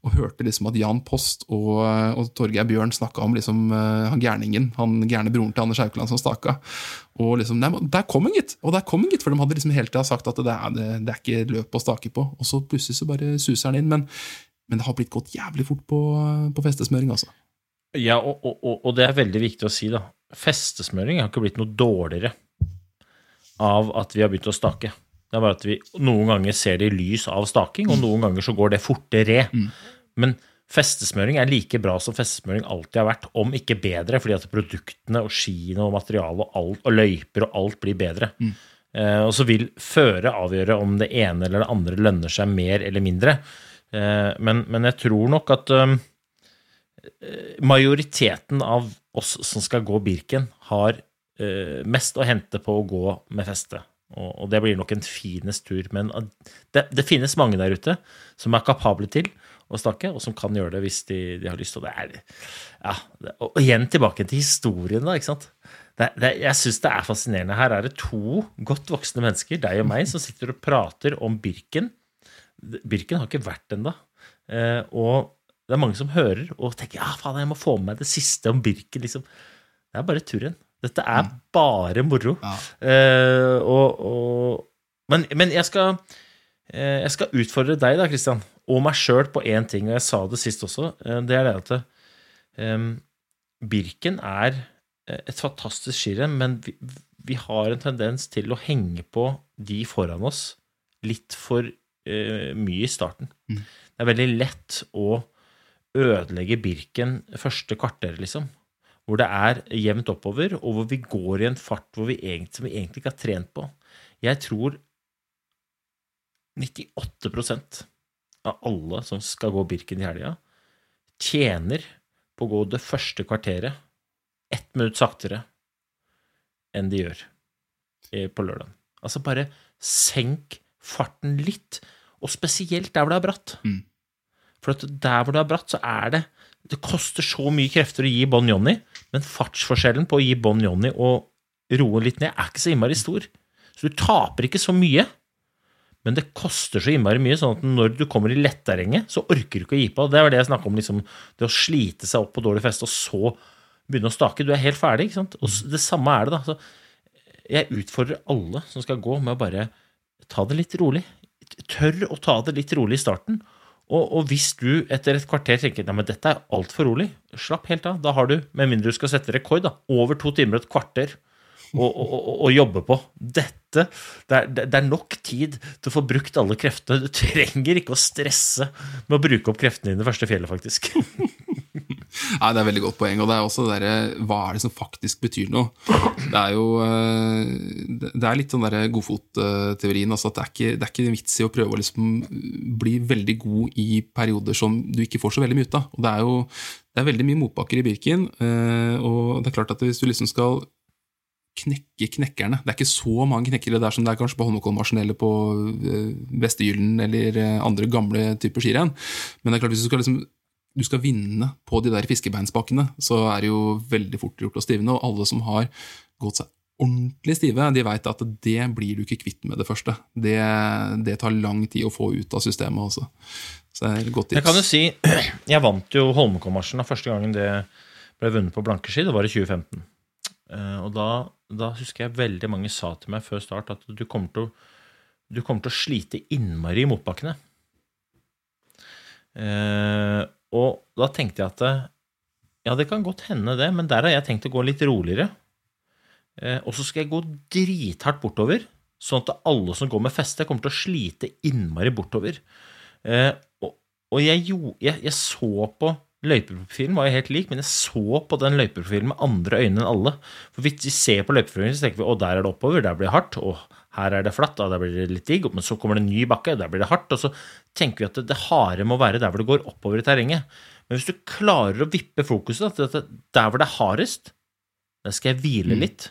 og hørte liksom at Jan Post og, og Torgeir Bjørn snakka om liksom, uh, han gærningen, han gærne broren til Anders Haukeland som staka. Og liksom, nei, Der kom han, gitt! Og der kom han, gitt! For de hadde liksom hele tida sagt at det er, det, det er ikke løp å stake på. Og så plutselig så bare suser han inn. Men, men det har blitt gått jævlig fort på, på festesmøring, altså. Ja, og, og- og det er veldig viktig å si, da. Festesmøring har ikke blitt noe dårligere av at vi har begynt å stake. Det er bare at vi noen ganger ser det i lys av staking, og noen ganger så går det fortere. Men festesmøring er like bra som festesmøring alltid har vært, om ikke bedre, fordi at produktene og skiene og materialet og, alt, og løyper og alt blir bedre. Eh, og så vil føre avgjøre om det ene eller det andre lønner seg mer eller mindre. Eh, men, men jeg tror nok at eh, majoriteten av oss som skal gå Birken, har mest å hente på å gå med feste. Og, det blir nok en finest tur. Men det, det finnes mange der ute som er kapable til å snakke, og som kan gjøre det hvis de, de har lyst. Og er ja, Og igjen tilbake til historien, da. ikke sant? Det, det, jeg syns det er fascinerende. Her er det to godt voksne mennesker, deg og meg, som sitter og prater om Birken. Birken har ikke vært ennå. Eh, og det er mange som hører og tenker ja, faen, jeg må få med meg det siste om Birken. liksom. Det er bare turen. Dette er bare moro. Ja. Eh, og, og, men, men jeg skal eh, jeg skal utfordre deg da, Christian, og meg sjøl på én ting, og jeg sa det sist også. eh, Det er det at eh, Birken er eh, et fantastisk skirenn, men vi, vi har en tendens til å henge på de foran oss litt for eh, mye i starten. Mm. Det er veldig lett å ødelegge Birken første kvarter, liksom. Hvor det er jevnt oppover, og hvor vi går i en fart hvor vi egentlig, som vi egentlig ikke har trent på. Jeg tror 98% av alle som skal gå Birken i helga, tjener på å gå det første kvarteret ett minutt saktere enn de gjør eh, på lørdag. Altså bare senk farten litt, og spesielt der hvor det er bratt. Mm. For at der hvor det er bratt, så er det Det koster så mye krefter å gi Bon Johnny, men fartsforskjellen på å gi Bon Johnny og roe litt ned er ikke så innmari stor. Så du taper ikke så mye, men det koster så innmari mye, sånn at når du kommer i letterrenget, så orker du ikke å gi på. Det var det jeg snakka om, liksom, det å slite seg opp på dårlig feste, og så begynne å stake. Du er helt ferdig, ikke sant? Og det samme er det, da. Så jeg utfordrer alle som skal gå, med å bare ta det litt rolig. Tør å ta det litt rolig i starten. Og, og hvis du etter et kvarter tenker at dette er altfor rolig, slapp helt av. Da har du, med mindre du skal sette rekord, da, over to timer og et kvarter å, å, å, jobbe på. Dette det er, det er nok tid til å få brukt alle kreftene. Du trenger ikke å stresse med å bruke opp kreftene det første fjellet, faktisk. Nei, Det er veldig godt poeng. Og det er også det der, Hva er det som faktisk betyr noe? Det er jo eh, det- er litt sånn godfot-teorien. Altså at det er, ikke, det vits i å prøve å liksom bli veldig god i perioder som du ikke får så veldig mye ut av. Og det er jo det er veldig mye motbakker i Birken. eh, Og det er klart at hvis du liksom skal knekke knekkerne Det er ikke så mange knekkere der som det er kanskje på Holmenkollmarsjen eller på Vestegyllen Vestergyllen eller eh, andre gamle typer skirenn. Men det er klart hvis du skal, liksom, du skal vinne på de der fiskebeinsbakkene, så er det jo veldig fort gjort å stivne. Og alle som har gått seg ordentlig stive, de veit at det blir du ikke kvitt med det første. Det, det tar lang tid å få ut av systemet også. Så det er godt tips. Jeg kan jo si, jeg vant jo Holmenkollmarsjen første gangen det ble vunnet på blankeski. Det var i 2015. Eh, Og da, da husker jeg veldig mange sa til meg før start at du kommer til å, kommer til å slite innmari i motbakkene. Eh, og da tenkte jeg at eh, ja, det kan godt hende det, men der har jeg tenkt å gå litt roligere. Eh, og så skal jeg gå drithardt bortover, sånn at alle som går med feste, kommer til å slite innmari bortover. Eh, og, og jeg, jeg, jeg så på løypeprofilen, var jo helt lik, men jeg så på den løypeprofilen med andre øyne enn alle. For hvis vi ser på løypeprofilen, så tenker vi å, der er det oppover, der blir det hardt, og her er det flatt, og der blir det litt digg, men så kommer det en ny bakke, og der blir det hardt, og så tenker vi at det, det harde må være der hvor det går oppover i terrenget. Men hvis du klarer å vippe fokuset til at der hvor det er hardest, der skal jeg hvile litt,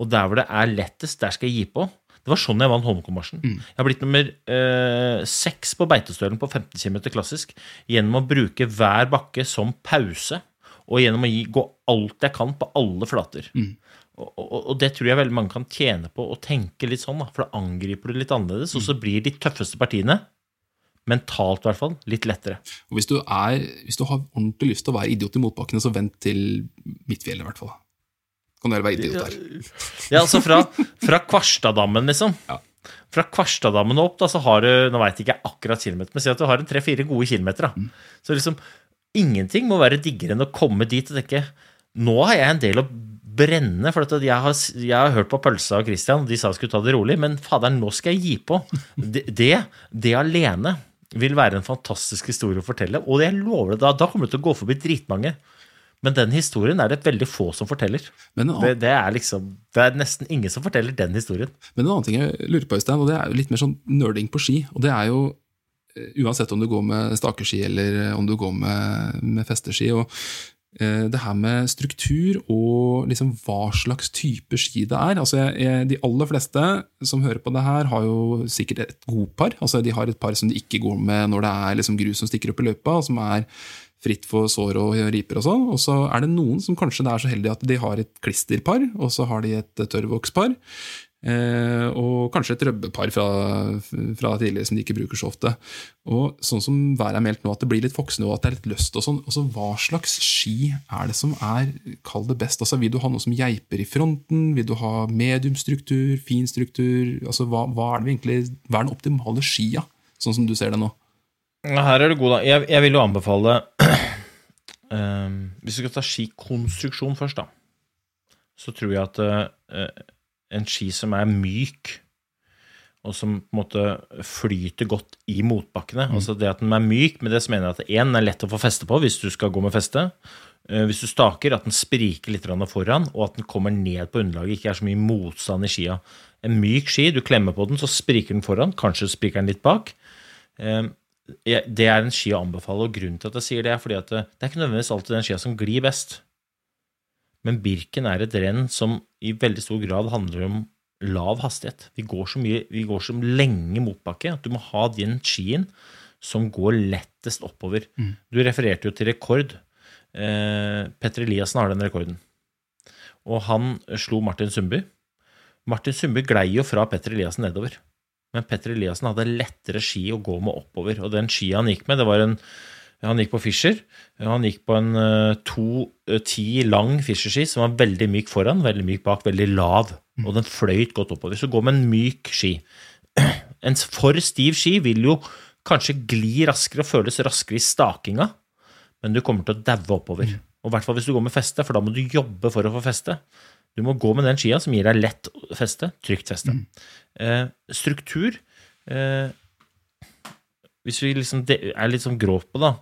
og der hvor det er lettest, der skal jeg gi på. Det var sånn jeg vant Holmenkollmarsjen. Jeg har blitt nummer eh, seks på Beitostølen på 15 km klassisk gjennom å bruke hver bakke som pause, og gjennom å gi, gå alt jeg kan på alle flater. Og, og, og det tror jeg veldig mange kan tjene på å tenke litt sånn, da, for da angriper du litt annerledes, og så blir de tøffeste partiene, mentalt i hvert fall, litt lettere. Og hvis du, er, hvis du har ordentlig lyst til å være idiot i motbakkene, så vent til Midtfjellet, i hvert fall. Kan dere være idioter. Ja, altså fra, fra Kvarstadammen, liksom. Ja. Fra Kvarstadammen og opp, da, så har du Nå vet jeg ikke akkurat kilometer, men si at du har en tre-fire gode kilometer. Da. Så liksom ingenting må være diggere enn å komme dit og tenke Nå har jeg en del å brenne, for at jeg har, jeg har hørt på Pølsa og Christian, de sa jeg skulle ta det rolig, men faderen, nå skal jeg gi på. Det, det, det alene vil være en fantastisk historie å fortelle, og jeg lover det, da, da kommer det til å gå forbi dritmange. Men den historien er det veldig få som forteller. Men en Det, det, er liksom, det er nesten ingen som forteller den historien. men en annen ting jeg lurer på, Øystein, og det er jo litt mer sånn nerding på ski. Og det er jo eh, uansett om du går med stakeski eller eh, om du går med, med festeski. og eh, det her med struktur og liksom hva slags type ski det er. Altså jeg, jeg, de aller fleste som hører på det her, har jo sikkert et godpar. Altså de har et par som de ikke går med når det er liksom grus som stikker opp i løypa, som er fritt for sår og riper og sånn. Og så er det noen som kanskje er så heldige at de har et klisterpar, og så har de et tørrvokspar. Eh, og kanskje et røbbepar fra, fra tidligere som de ikke bruker så ofte. Og sånn som været er meldt nå, at det blir litt foksende og at det er litt løst og sånn. Altså, hva slags ski er det som er, kall det best? Altså, vil du ha noe som geiper i fronten? Vil du ha mediumstruktur, fin struktur? Altså, hva, hva er det egentlig, hva er den optimale skia, sånn som du ser det nå? Her er du god, da. Jeg, jeg vil jo anbefale ehm, Hvis du skal ta skikonstruksjon først, da, så tror jeg at uh, en ski som er myk, og som på en måte flyter godt i motbakkene Altså det at den er myk, med det så mener jeg at én er lett å få feste på hvis du skal gå med feste. Eh, Hvis du staker, at den spriker litt foran, og at den kommer ned på underlaget. Ikke er så mye motstand i skia. En myk ski, du klemmer på den, så spriker den foran. Kanskje spriker den litt bak. Jeg- Det er en ski å anbefale, og grunnen til at jeg sier det, er fordi at det, det er ikke nødvendigvis alltid den skia som glir best. Men Birken er et renn som i veldig stor grad handler om lav hastighet. Vi går så, mye, vi går så lenge motbakke at du må ha den skien som går lettest oppover. Du refererte jo til rekord. Eh, Petter Eliassen har den rekorden. Og han slo Martin Sundby. Martin Sundby glei jo fra Petter Eliassen nedover. Men Petter Eliassen hadde lettere ski å gå med oppover. Og den skia han gikk med, det var en Han gikk på Fischer. Han gikk på en 2-10 lang Fischer-ski som var veldig myk foran, veldig myk bak, veldig lav. Og den fløyt godt oppover. Så gå med en myk ski. En for stiv ski vil jo kanskje gli raskere og føles raskere i stakinga, men du kommer til å daue oppover. Og i hvert fall hvis du går med feste, for da må du jobbe for å få feste. Du må gå med den skia som gir deg lett feste, trygt feste. Eh, struktur eh, Hvis vi liksom er litt sånn grå på, da.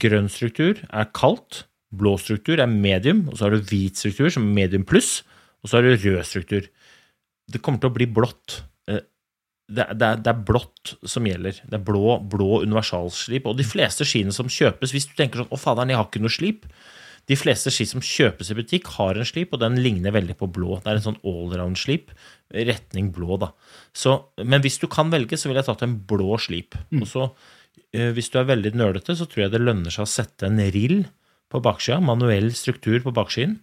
Grønn struktur er kaldt. Blå struktur er medium. Og så har du hvit struktur som medium pluss. Og så har du rød struktur. Det kommer til å bli blått. Eh, Det, det, er, det er blått som gjelder. Det er blå, blå universalslip. Og de fleste skiene som kjøpes, hvis du tenker sånn 'Å, faderen, jeg har ikke noe slip', de fleste ski som kjøpes i butikk, har en slip, og den ligner veldig på blå. Det er en sånn allround-slip, retning blå, da. Så, men hvis du kan velge, så ville jeg tatt en blå slip. Og så, eh, hvis du er veldig nølete, så tror jeg det lønner seg å sette en rill på baksida, manuell struktur på bakskien.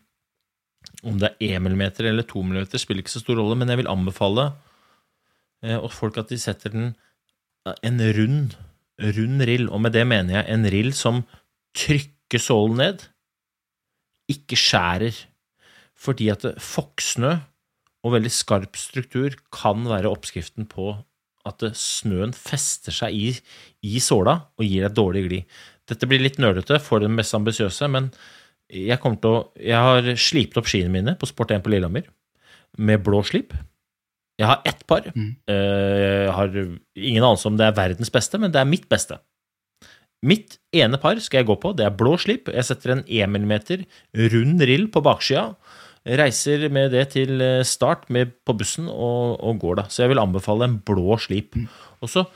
Om det er 1 mm eller 2 mm, spiller ikke så stor rolle, men jeg vil anbefale eh, folk at de setter den eh, en rund, rund rill, og med det mener jeg en rill som trykker sålen ned, ikke skjærer. Fordi at det- fokksnø og veldig skarp struktur kan være oppskriften på at snøen fester seg i, i såla og gir deg dårlig gli. Dette blir litt nølete for den mest ambisiøse, men jeg, til å, jeg har slipt opp skiene mine på Sport 1 på Lillehammer med blå slip. Jeg har ett par. Mm. Jeg har ingen anelse om det er verdens beste, men det er mitt beste. Mitt ene par skal jeg gå på. Det er blå slip. Jeg setter en 1 mm rund rill på baksida. Reiser med det til eh, start med, på bussen og, og går, da. Så jeg vil anbefale en blå slip. Og så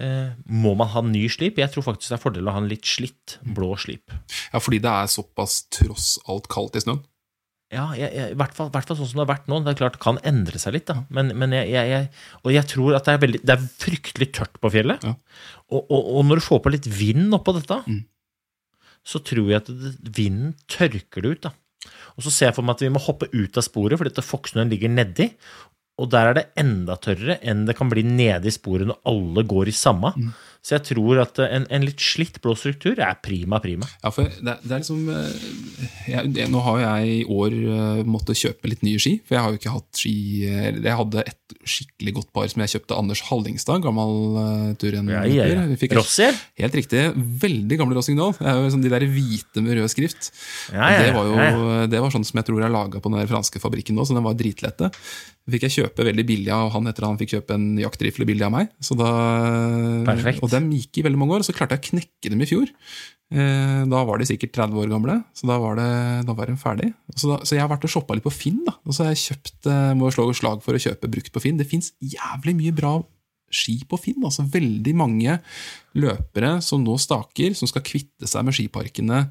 eh, må man ha ny slip. Jeg tror faktisk det er fordel å ha en litt slitt blå slip. Ja, fordi det er såpass tross alt kaldt i snøen. Ja, jeg, jeg, i, hvert fall, hvert fall sånn som det har vært nå. Det er klart det kan endre seg litt, da. Men, men jeg, og jeg tror at det er, veldig, det er fryktelig tørt på fjellet. Ja. Og, og, og når du får på litt vind oppå dette, så tror jeg at det, vinden tørker det ut. da. Og så ser jeg for meg at vi må hoppe ut av sporet, fordi dette fokksnøen ligger nedi. Og der er det enda tørrere enn det kan bli nede i sporet når alle går i samme. Så jeg tror at en, en litt slitt blå struktur er prima, prima. Ja, for det, det er liksom eh, jeg, det, Nå har jeg i år uh, måttet kjøpe litt nye ski, for jeg har jo ikke hatt ski Jeg hadde et skikkelig godt par som jeg kjøpte Anders Hallingstad, gammel uh, turrennløper. Ja, ja, ja. Rossier? Helt riktig. Veldig gamle Rossignol. Det sånn De der hvite med rød skrift. Ja, ja, det var jo det var sånn som jeg tror er laga på den der franske fabrikken nå, så den var dritlette. Det fikk jeg kjøpe veldig billig av han etter at han fikk kjøpe en jaktrifle billig av meg. Så da, Perfekt. Og dem gikk i veldig mange år, og så klarte jeg å knekke dem i fjor. Eh, Da var de sikkert 30 år gamle, så da var, det, da var de ferdig. Så, da, så jeg har vært og shoppa litt på Finn, da. og så har jeg kjøpt, må må slå slag for å kjøpe brukt på Finn. Det fins jævlig mye bra ski på Finn. altså Veldig mange løpere som nå staker, som skal kvitte seg med skiparkene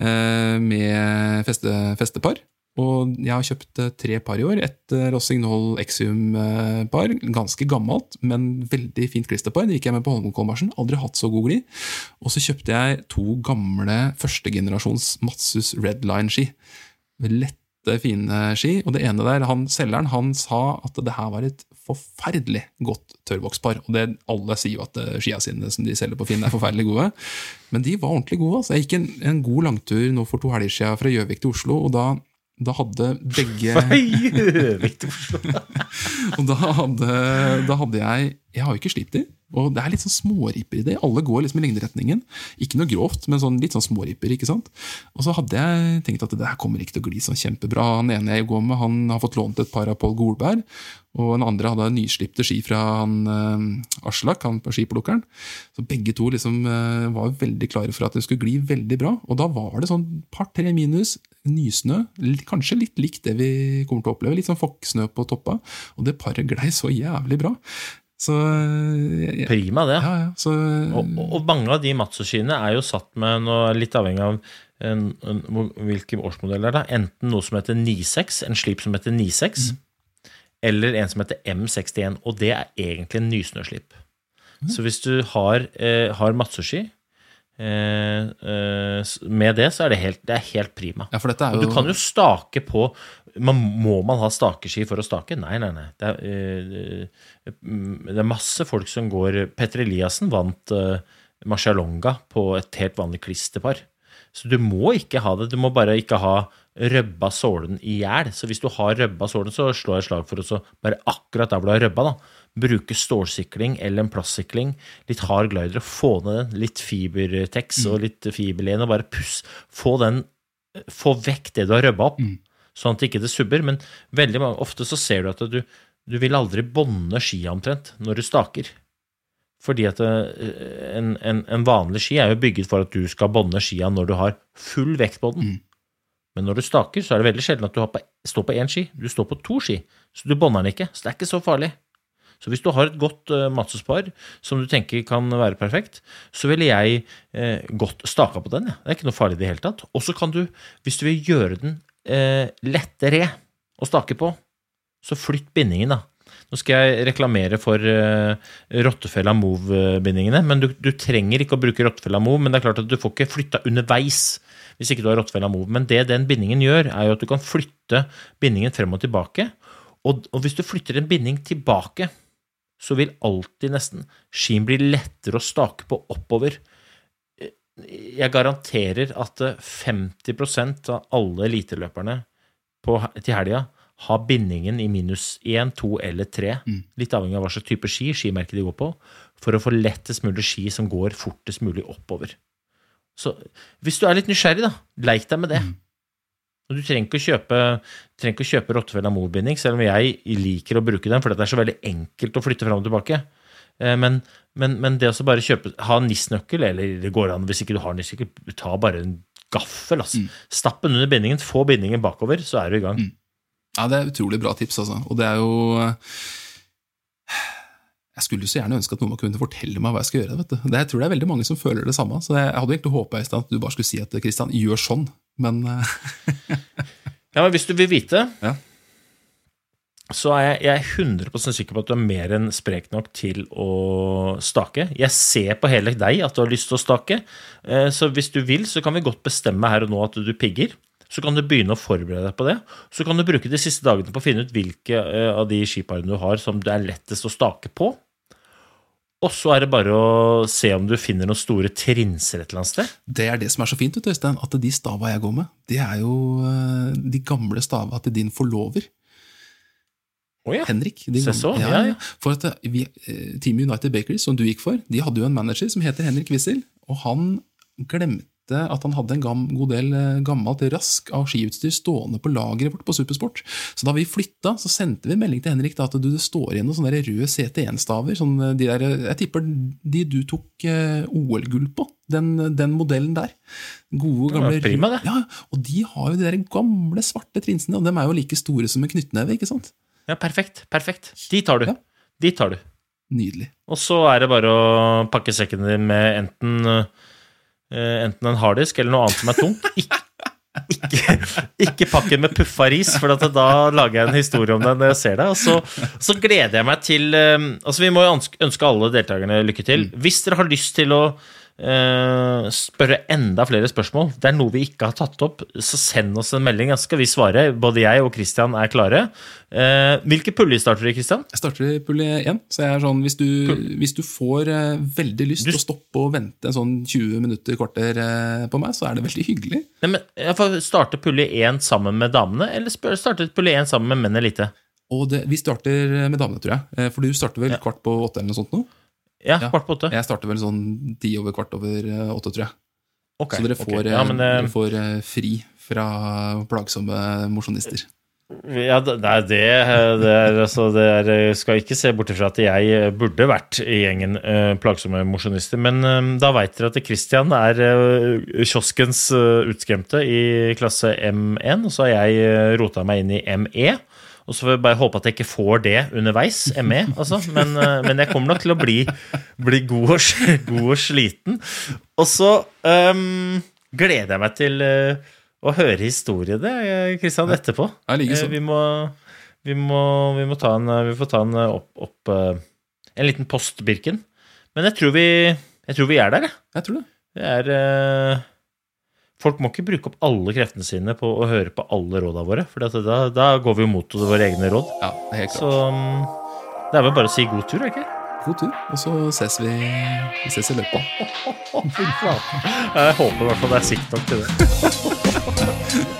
eh, med feste, festepar. Og jeg har kjøpt eh, tre par i år. Et eh, Rossignol Exium-par. Ganske gammelt, men veldig fint klisterpar. Det gikk jeg med på Holmenkollmarsjen. Aldri hatt så god glid. Og så kjøpte jeg to gamle førstegenerasjons Matsus Redline-ski. Lette, fine ski. Og det ene der, han, selgeren han sa at det her var et forferdelig godt tørrvokspar. Og det, alle sier jo at eh, skia sine som de selger på Finn, er forferdelig gode. Men de var ordentlig gode. Altså. Jeg gikk en, en god langtur nå for to helger siden fra Gjøvik til Oslo, og da, da hadde begge Feil! til Oslo. Og da hadde, da hadde jeg Jeg har jo ikke slitt de. Og det er litt sånn småripper i det. Alle går liksom i lengderetningen. Ikke noe grovt, men sånn, litt sånn småripper. ikke sant? Og så hadde jeg tenkt at det her kommer ikke til å gli sånn kjempebra. Han ene jeg går med, han har fått lånt et par av Pål Golberg. Og den andre hadde nyslipte ski fra han eh, Aslak, han på skiplukkeren. Så begge to liksom eh, var veldig klare for at det skulle gli veldig bra. Og da var det sånn par-tre minus, nysnø. Kanskje litt likt det vi kommer til å oppleve. Litt sånn fokksnø på toppa. Og det paret glei så jævlig bra. Så jeg, jeg, Prima, det. ja, ja, så Og, og- og mange av de Matsu-skiene er jo satt med noe litt avhengig av en, en, hvilken årsmodell det er. da, Enten noe som heter 96, en slip som heter 96, eller en som heter M61. Og det er egentlig en nysnøslip. Så hvis du har, eh, har Matsu-ski eh, eh, s- med det, så er det helt, det er helt prima. Ja, er jo du kan jo stake på man, Må man ha stakeski for å stake? Nei, nei, nei. Det er, eh, det er masse folk som går Petter Eliassen vant Marcialonga på et helt vanlig klisterpar. Så du må ikke ha det. Du må bare ikke ha røbba sålen i hjel. Så hvis du har røbba sålen, så slår jeg slag for å bare akkurat der hvor du har røbba, da, bruke stålsikling eller en plastsikling, litt hard glider, og få ned den, litt fibertex og litt fiberlen, og bare puss. Få den få vekk det du har røbba opp, sånn at det ikke det subber. Men veldig mange, ofte så ser du at du, du vil aldri bånde skia omtrent når du staker. Fordi at eh, en, en, en vanlig ski er jo bygget for at du skal bånde skia når du har full vekt på den. Men når du staker, så er det veldig sjelden at du på, står på én ski. Du står på to ski, så du bånder den ikke. Så det er ikke så farlig. Så hvis du har et godt uh, Matsus-par som du tenker kan være perfekt, så ville jeg uh, godt staka på den. Ja. Det er ikke noe farlig i det hele tatt. Og så kan du, hvis du vil gjøre den uh, lettere å stake på, så flytt bindingen, da. Nå skal jeg reklamere for uh, Rottefella Move-bindingene, men du, du trenger ikke å bruke Rottefella Move, men det er klart at du får ikke flytta underveis hvis ikke du har Rottefella Move. Men det den bindingen gjør, er jo at du kan flytte bindingen frem og tilbake. Og, og hvis du flytter en binding tilbake, så vil alltid nesten skien bli lettere å stake på oppover. Jeg garanterer at eh, 50% av alle eliteløperne på, til helga har bindingen i minus 1, 2 eller 3, litt avhengig av hva slags type ski, skimerke de går på, for å få lettest mulig ski som går fortest mulig oppover. Så hvis du er litt nysgjerrig, da, leik deg med det. Du trenger ikke å kjøpe, trenger å kjøpe Rottefella Mo-binding, selv om jeg liker å bruke den, for det er så veldig enkelt å flytte fram og tilbake. Eh, Men, men, men det å bare kjøpe, ha en NIS-nøkkel, eller det går an hvis ikke du har NIS-nøkkel, ta bare en gaffel. Altså. Stapp den under bindingen, få bindingen bakover, så er du i gang. Ja, det er utrolig bra tips, altså. Og det er jo Jeg skulle så gjerne ønske at noen kunne fortelle meg hva jeg skal gjøre. vet du. Det, jeg tror det er veldig mange som føler det samme. Så jeg hadde egentlig håpa at du bare skulle si at Kristian, gjør sånn. Men eh, Ja, men hvis du vil vite, Ja. så er jeg, jeg er 100% sikker på at du er mer enn sprek nok til å stake. Jeg ser på hele deg at du har lyst til å stake, eh, så hvis du vil, så kan vi godt bestemme her og nå at du pigger. Så kan du begynne å forberede deg på det. Så kan du bruke de siste dagene på å finne ut hvilke eh, av de skiparene du har som det er lettest å stake på. Og så er det bare å se om du finner noen store trinser et eller annet sted. Det er det som er så fint, Øystein, at de stava jeg går med, det er jo eh, de gamle stava til din forlover. Oh, ja. Henrik. Se så, Ja, ja, ja. For at eh, vi, eh, Team United Bakeries, som du gikk for, de hadde jo en manager som heter Henrik Wissel, og han glemte at han hadde en gam, god del eh, gammelt rask av skiutstyr stående på lageret vårt på Supersport. Så da vi flytta, så sendte vi melding til Henrik da, at du, det står igjen noen sånne røde CT1-staver. Sånn, eh, de der, jeg tipper de du tok eh, OL-gull på. Den, den modellen der. Gode, gamle gamle prima, det. Ja, Og de har jo de der gamle, svarte trinsene, og de er jo like store som en knyttneve. ikke sant? Ja, perfekt. Perfekt. De tar du. Ja. De tar du. Nydelig. Og så er det bare å pakke sekken din med enten, eh, enten en harddisk eller noe annet som er tungt. Ikke, ikke, ikke pakk med puffa ris, for at da lager jeg en historie om det når jeg ser det. Og så, så gleder jeg meg til eh, Altså, vi må jo ønske, alle deltakerne lykke til. Hvis dere har lyst til å eh, spørre enda flere spørsmål, det er noe vi ikke har tatt opp, så send oss en melding, så skal vi svare. Både jeg og Christian er klare. Eh, hvilke puljer starter du i, Christian? Jeg starter i pulje 1. Så jeg er sånn, hvis du, hvis du får eh, veldig lyst til å stoppe og vente en sånn 20 minutter, kvarter eh, på meg, så er det veldig hyggelig. Nei, men jeg får starte pulje 1 sammen med damene, eller starte pulje 1 sammen med menn elite? Og det, vi starter med damene, tror jeg. Eh, For du starter vel kvart på åtte eller noe sånt nå? Ja, Ja. kvart på åtte. Jeg starter vel sånn ti over kvart over eh, åtte, tror jeg. Okay, Så dere får, okay. ja, men, eh, dere får eh, fri fra plagsomme mosjonister. ja, det, nei, det, det, er, altså, det er, skal ikke se bort ifra at jeg burde vært i gjengen eh, plagsomme mosjonister, men eh, da veit dere at Christian er eh, kioskens eh, utskremte i klasse M1, og så har jeg eh, rota meg inn i ME. Og så får jeg bare håpe at jeg ikke får det underveis, ME, altså. Men, eh, men jeg kommer nok til å bli, bli god, og, god og sliten. Og så um, gleder jeg meg til eh, å høre historiene, det, Kristian, etterpå. Jeg liker Eh, sånn. Vi må, vi må, vi må ta en, vi får ta en opp, opp En liten post, Birken. Men jeg tror vi, jeg tror vi er der, jeg. Jeg tror det. Det er eh, Folk må ikke bruke opp alle kreftene sine på å høre på alle rådene våre, for da, da går vi jo mot våre egne råd. Ja, er helt klart. Så det er vel bare å si god tur, ikke? God tur, og så ses vi, vi ses i løypa. Jeg håper i hvert fall det er sikt nok til det.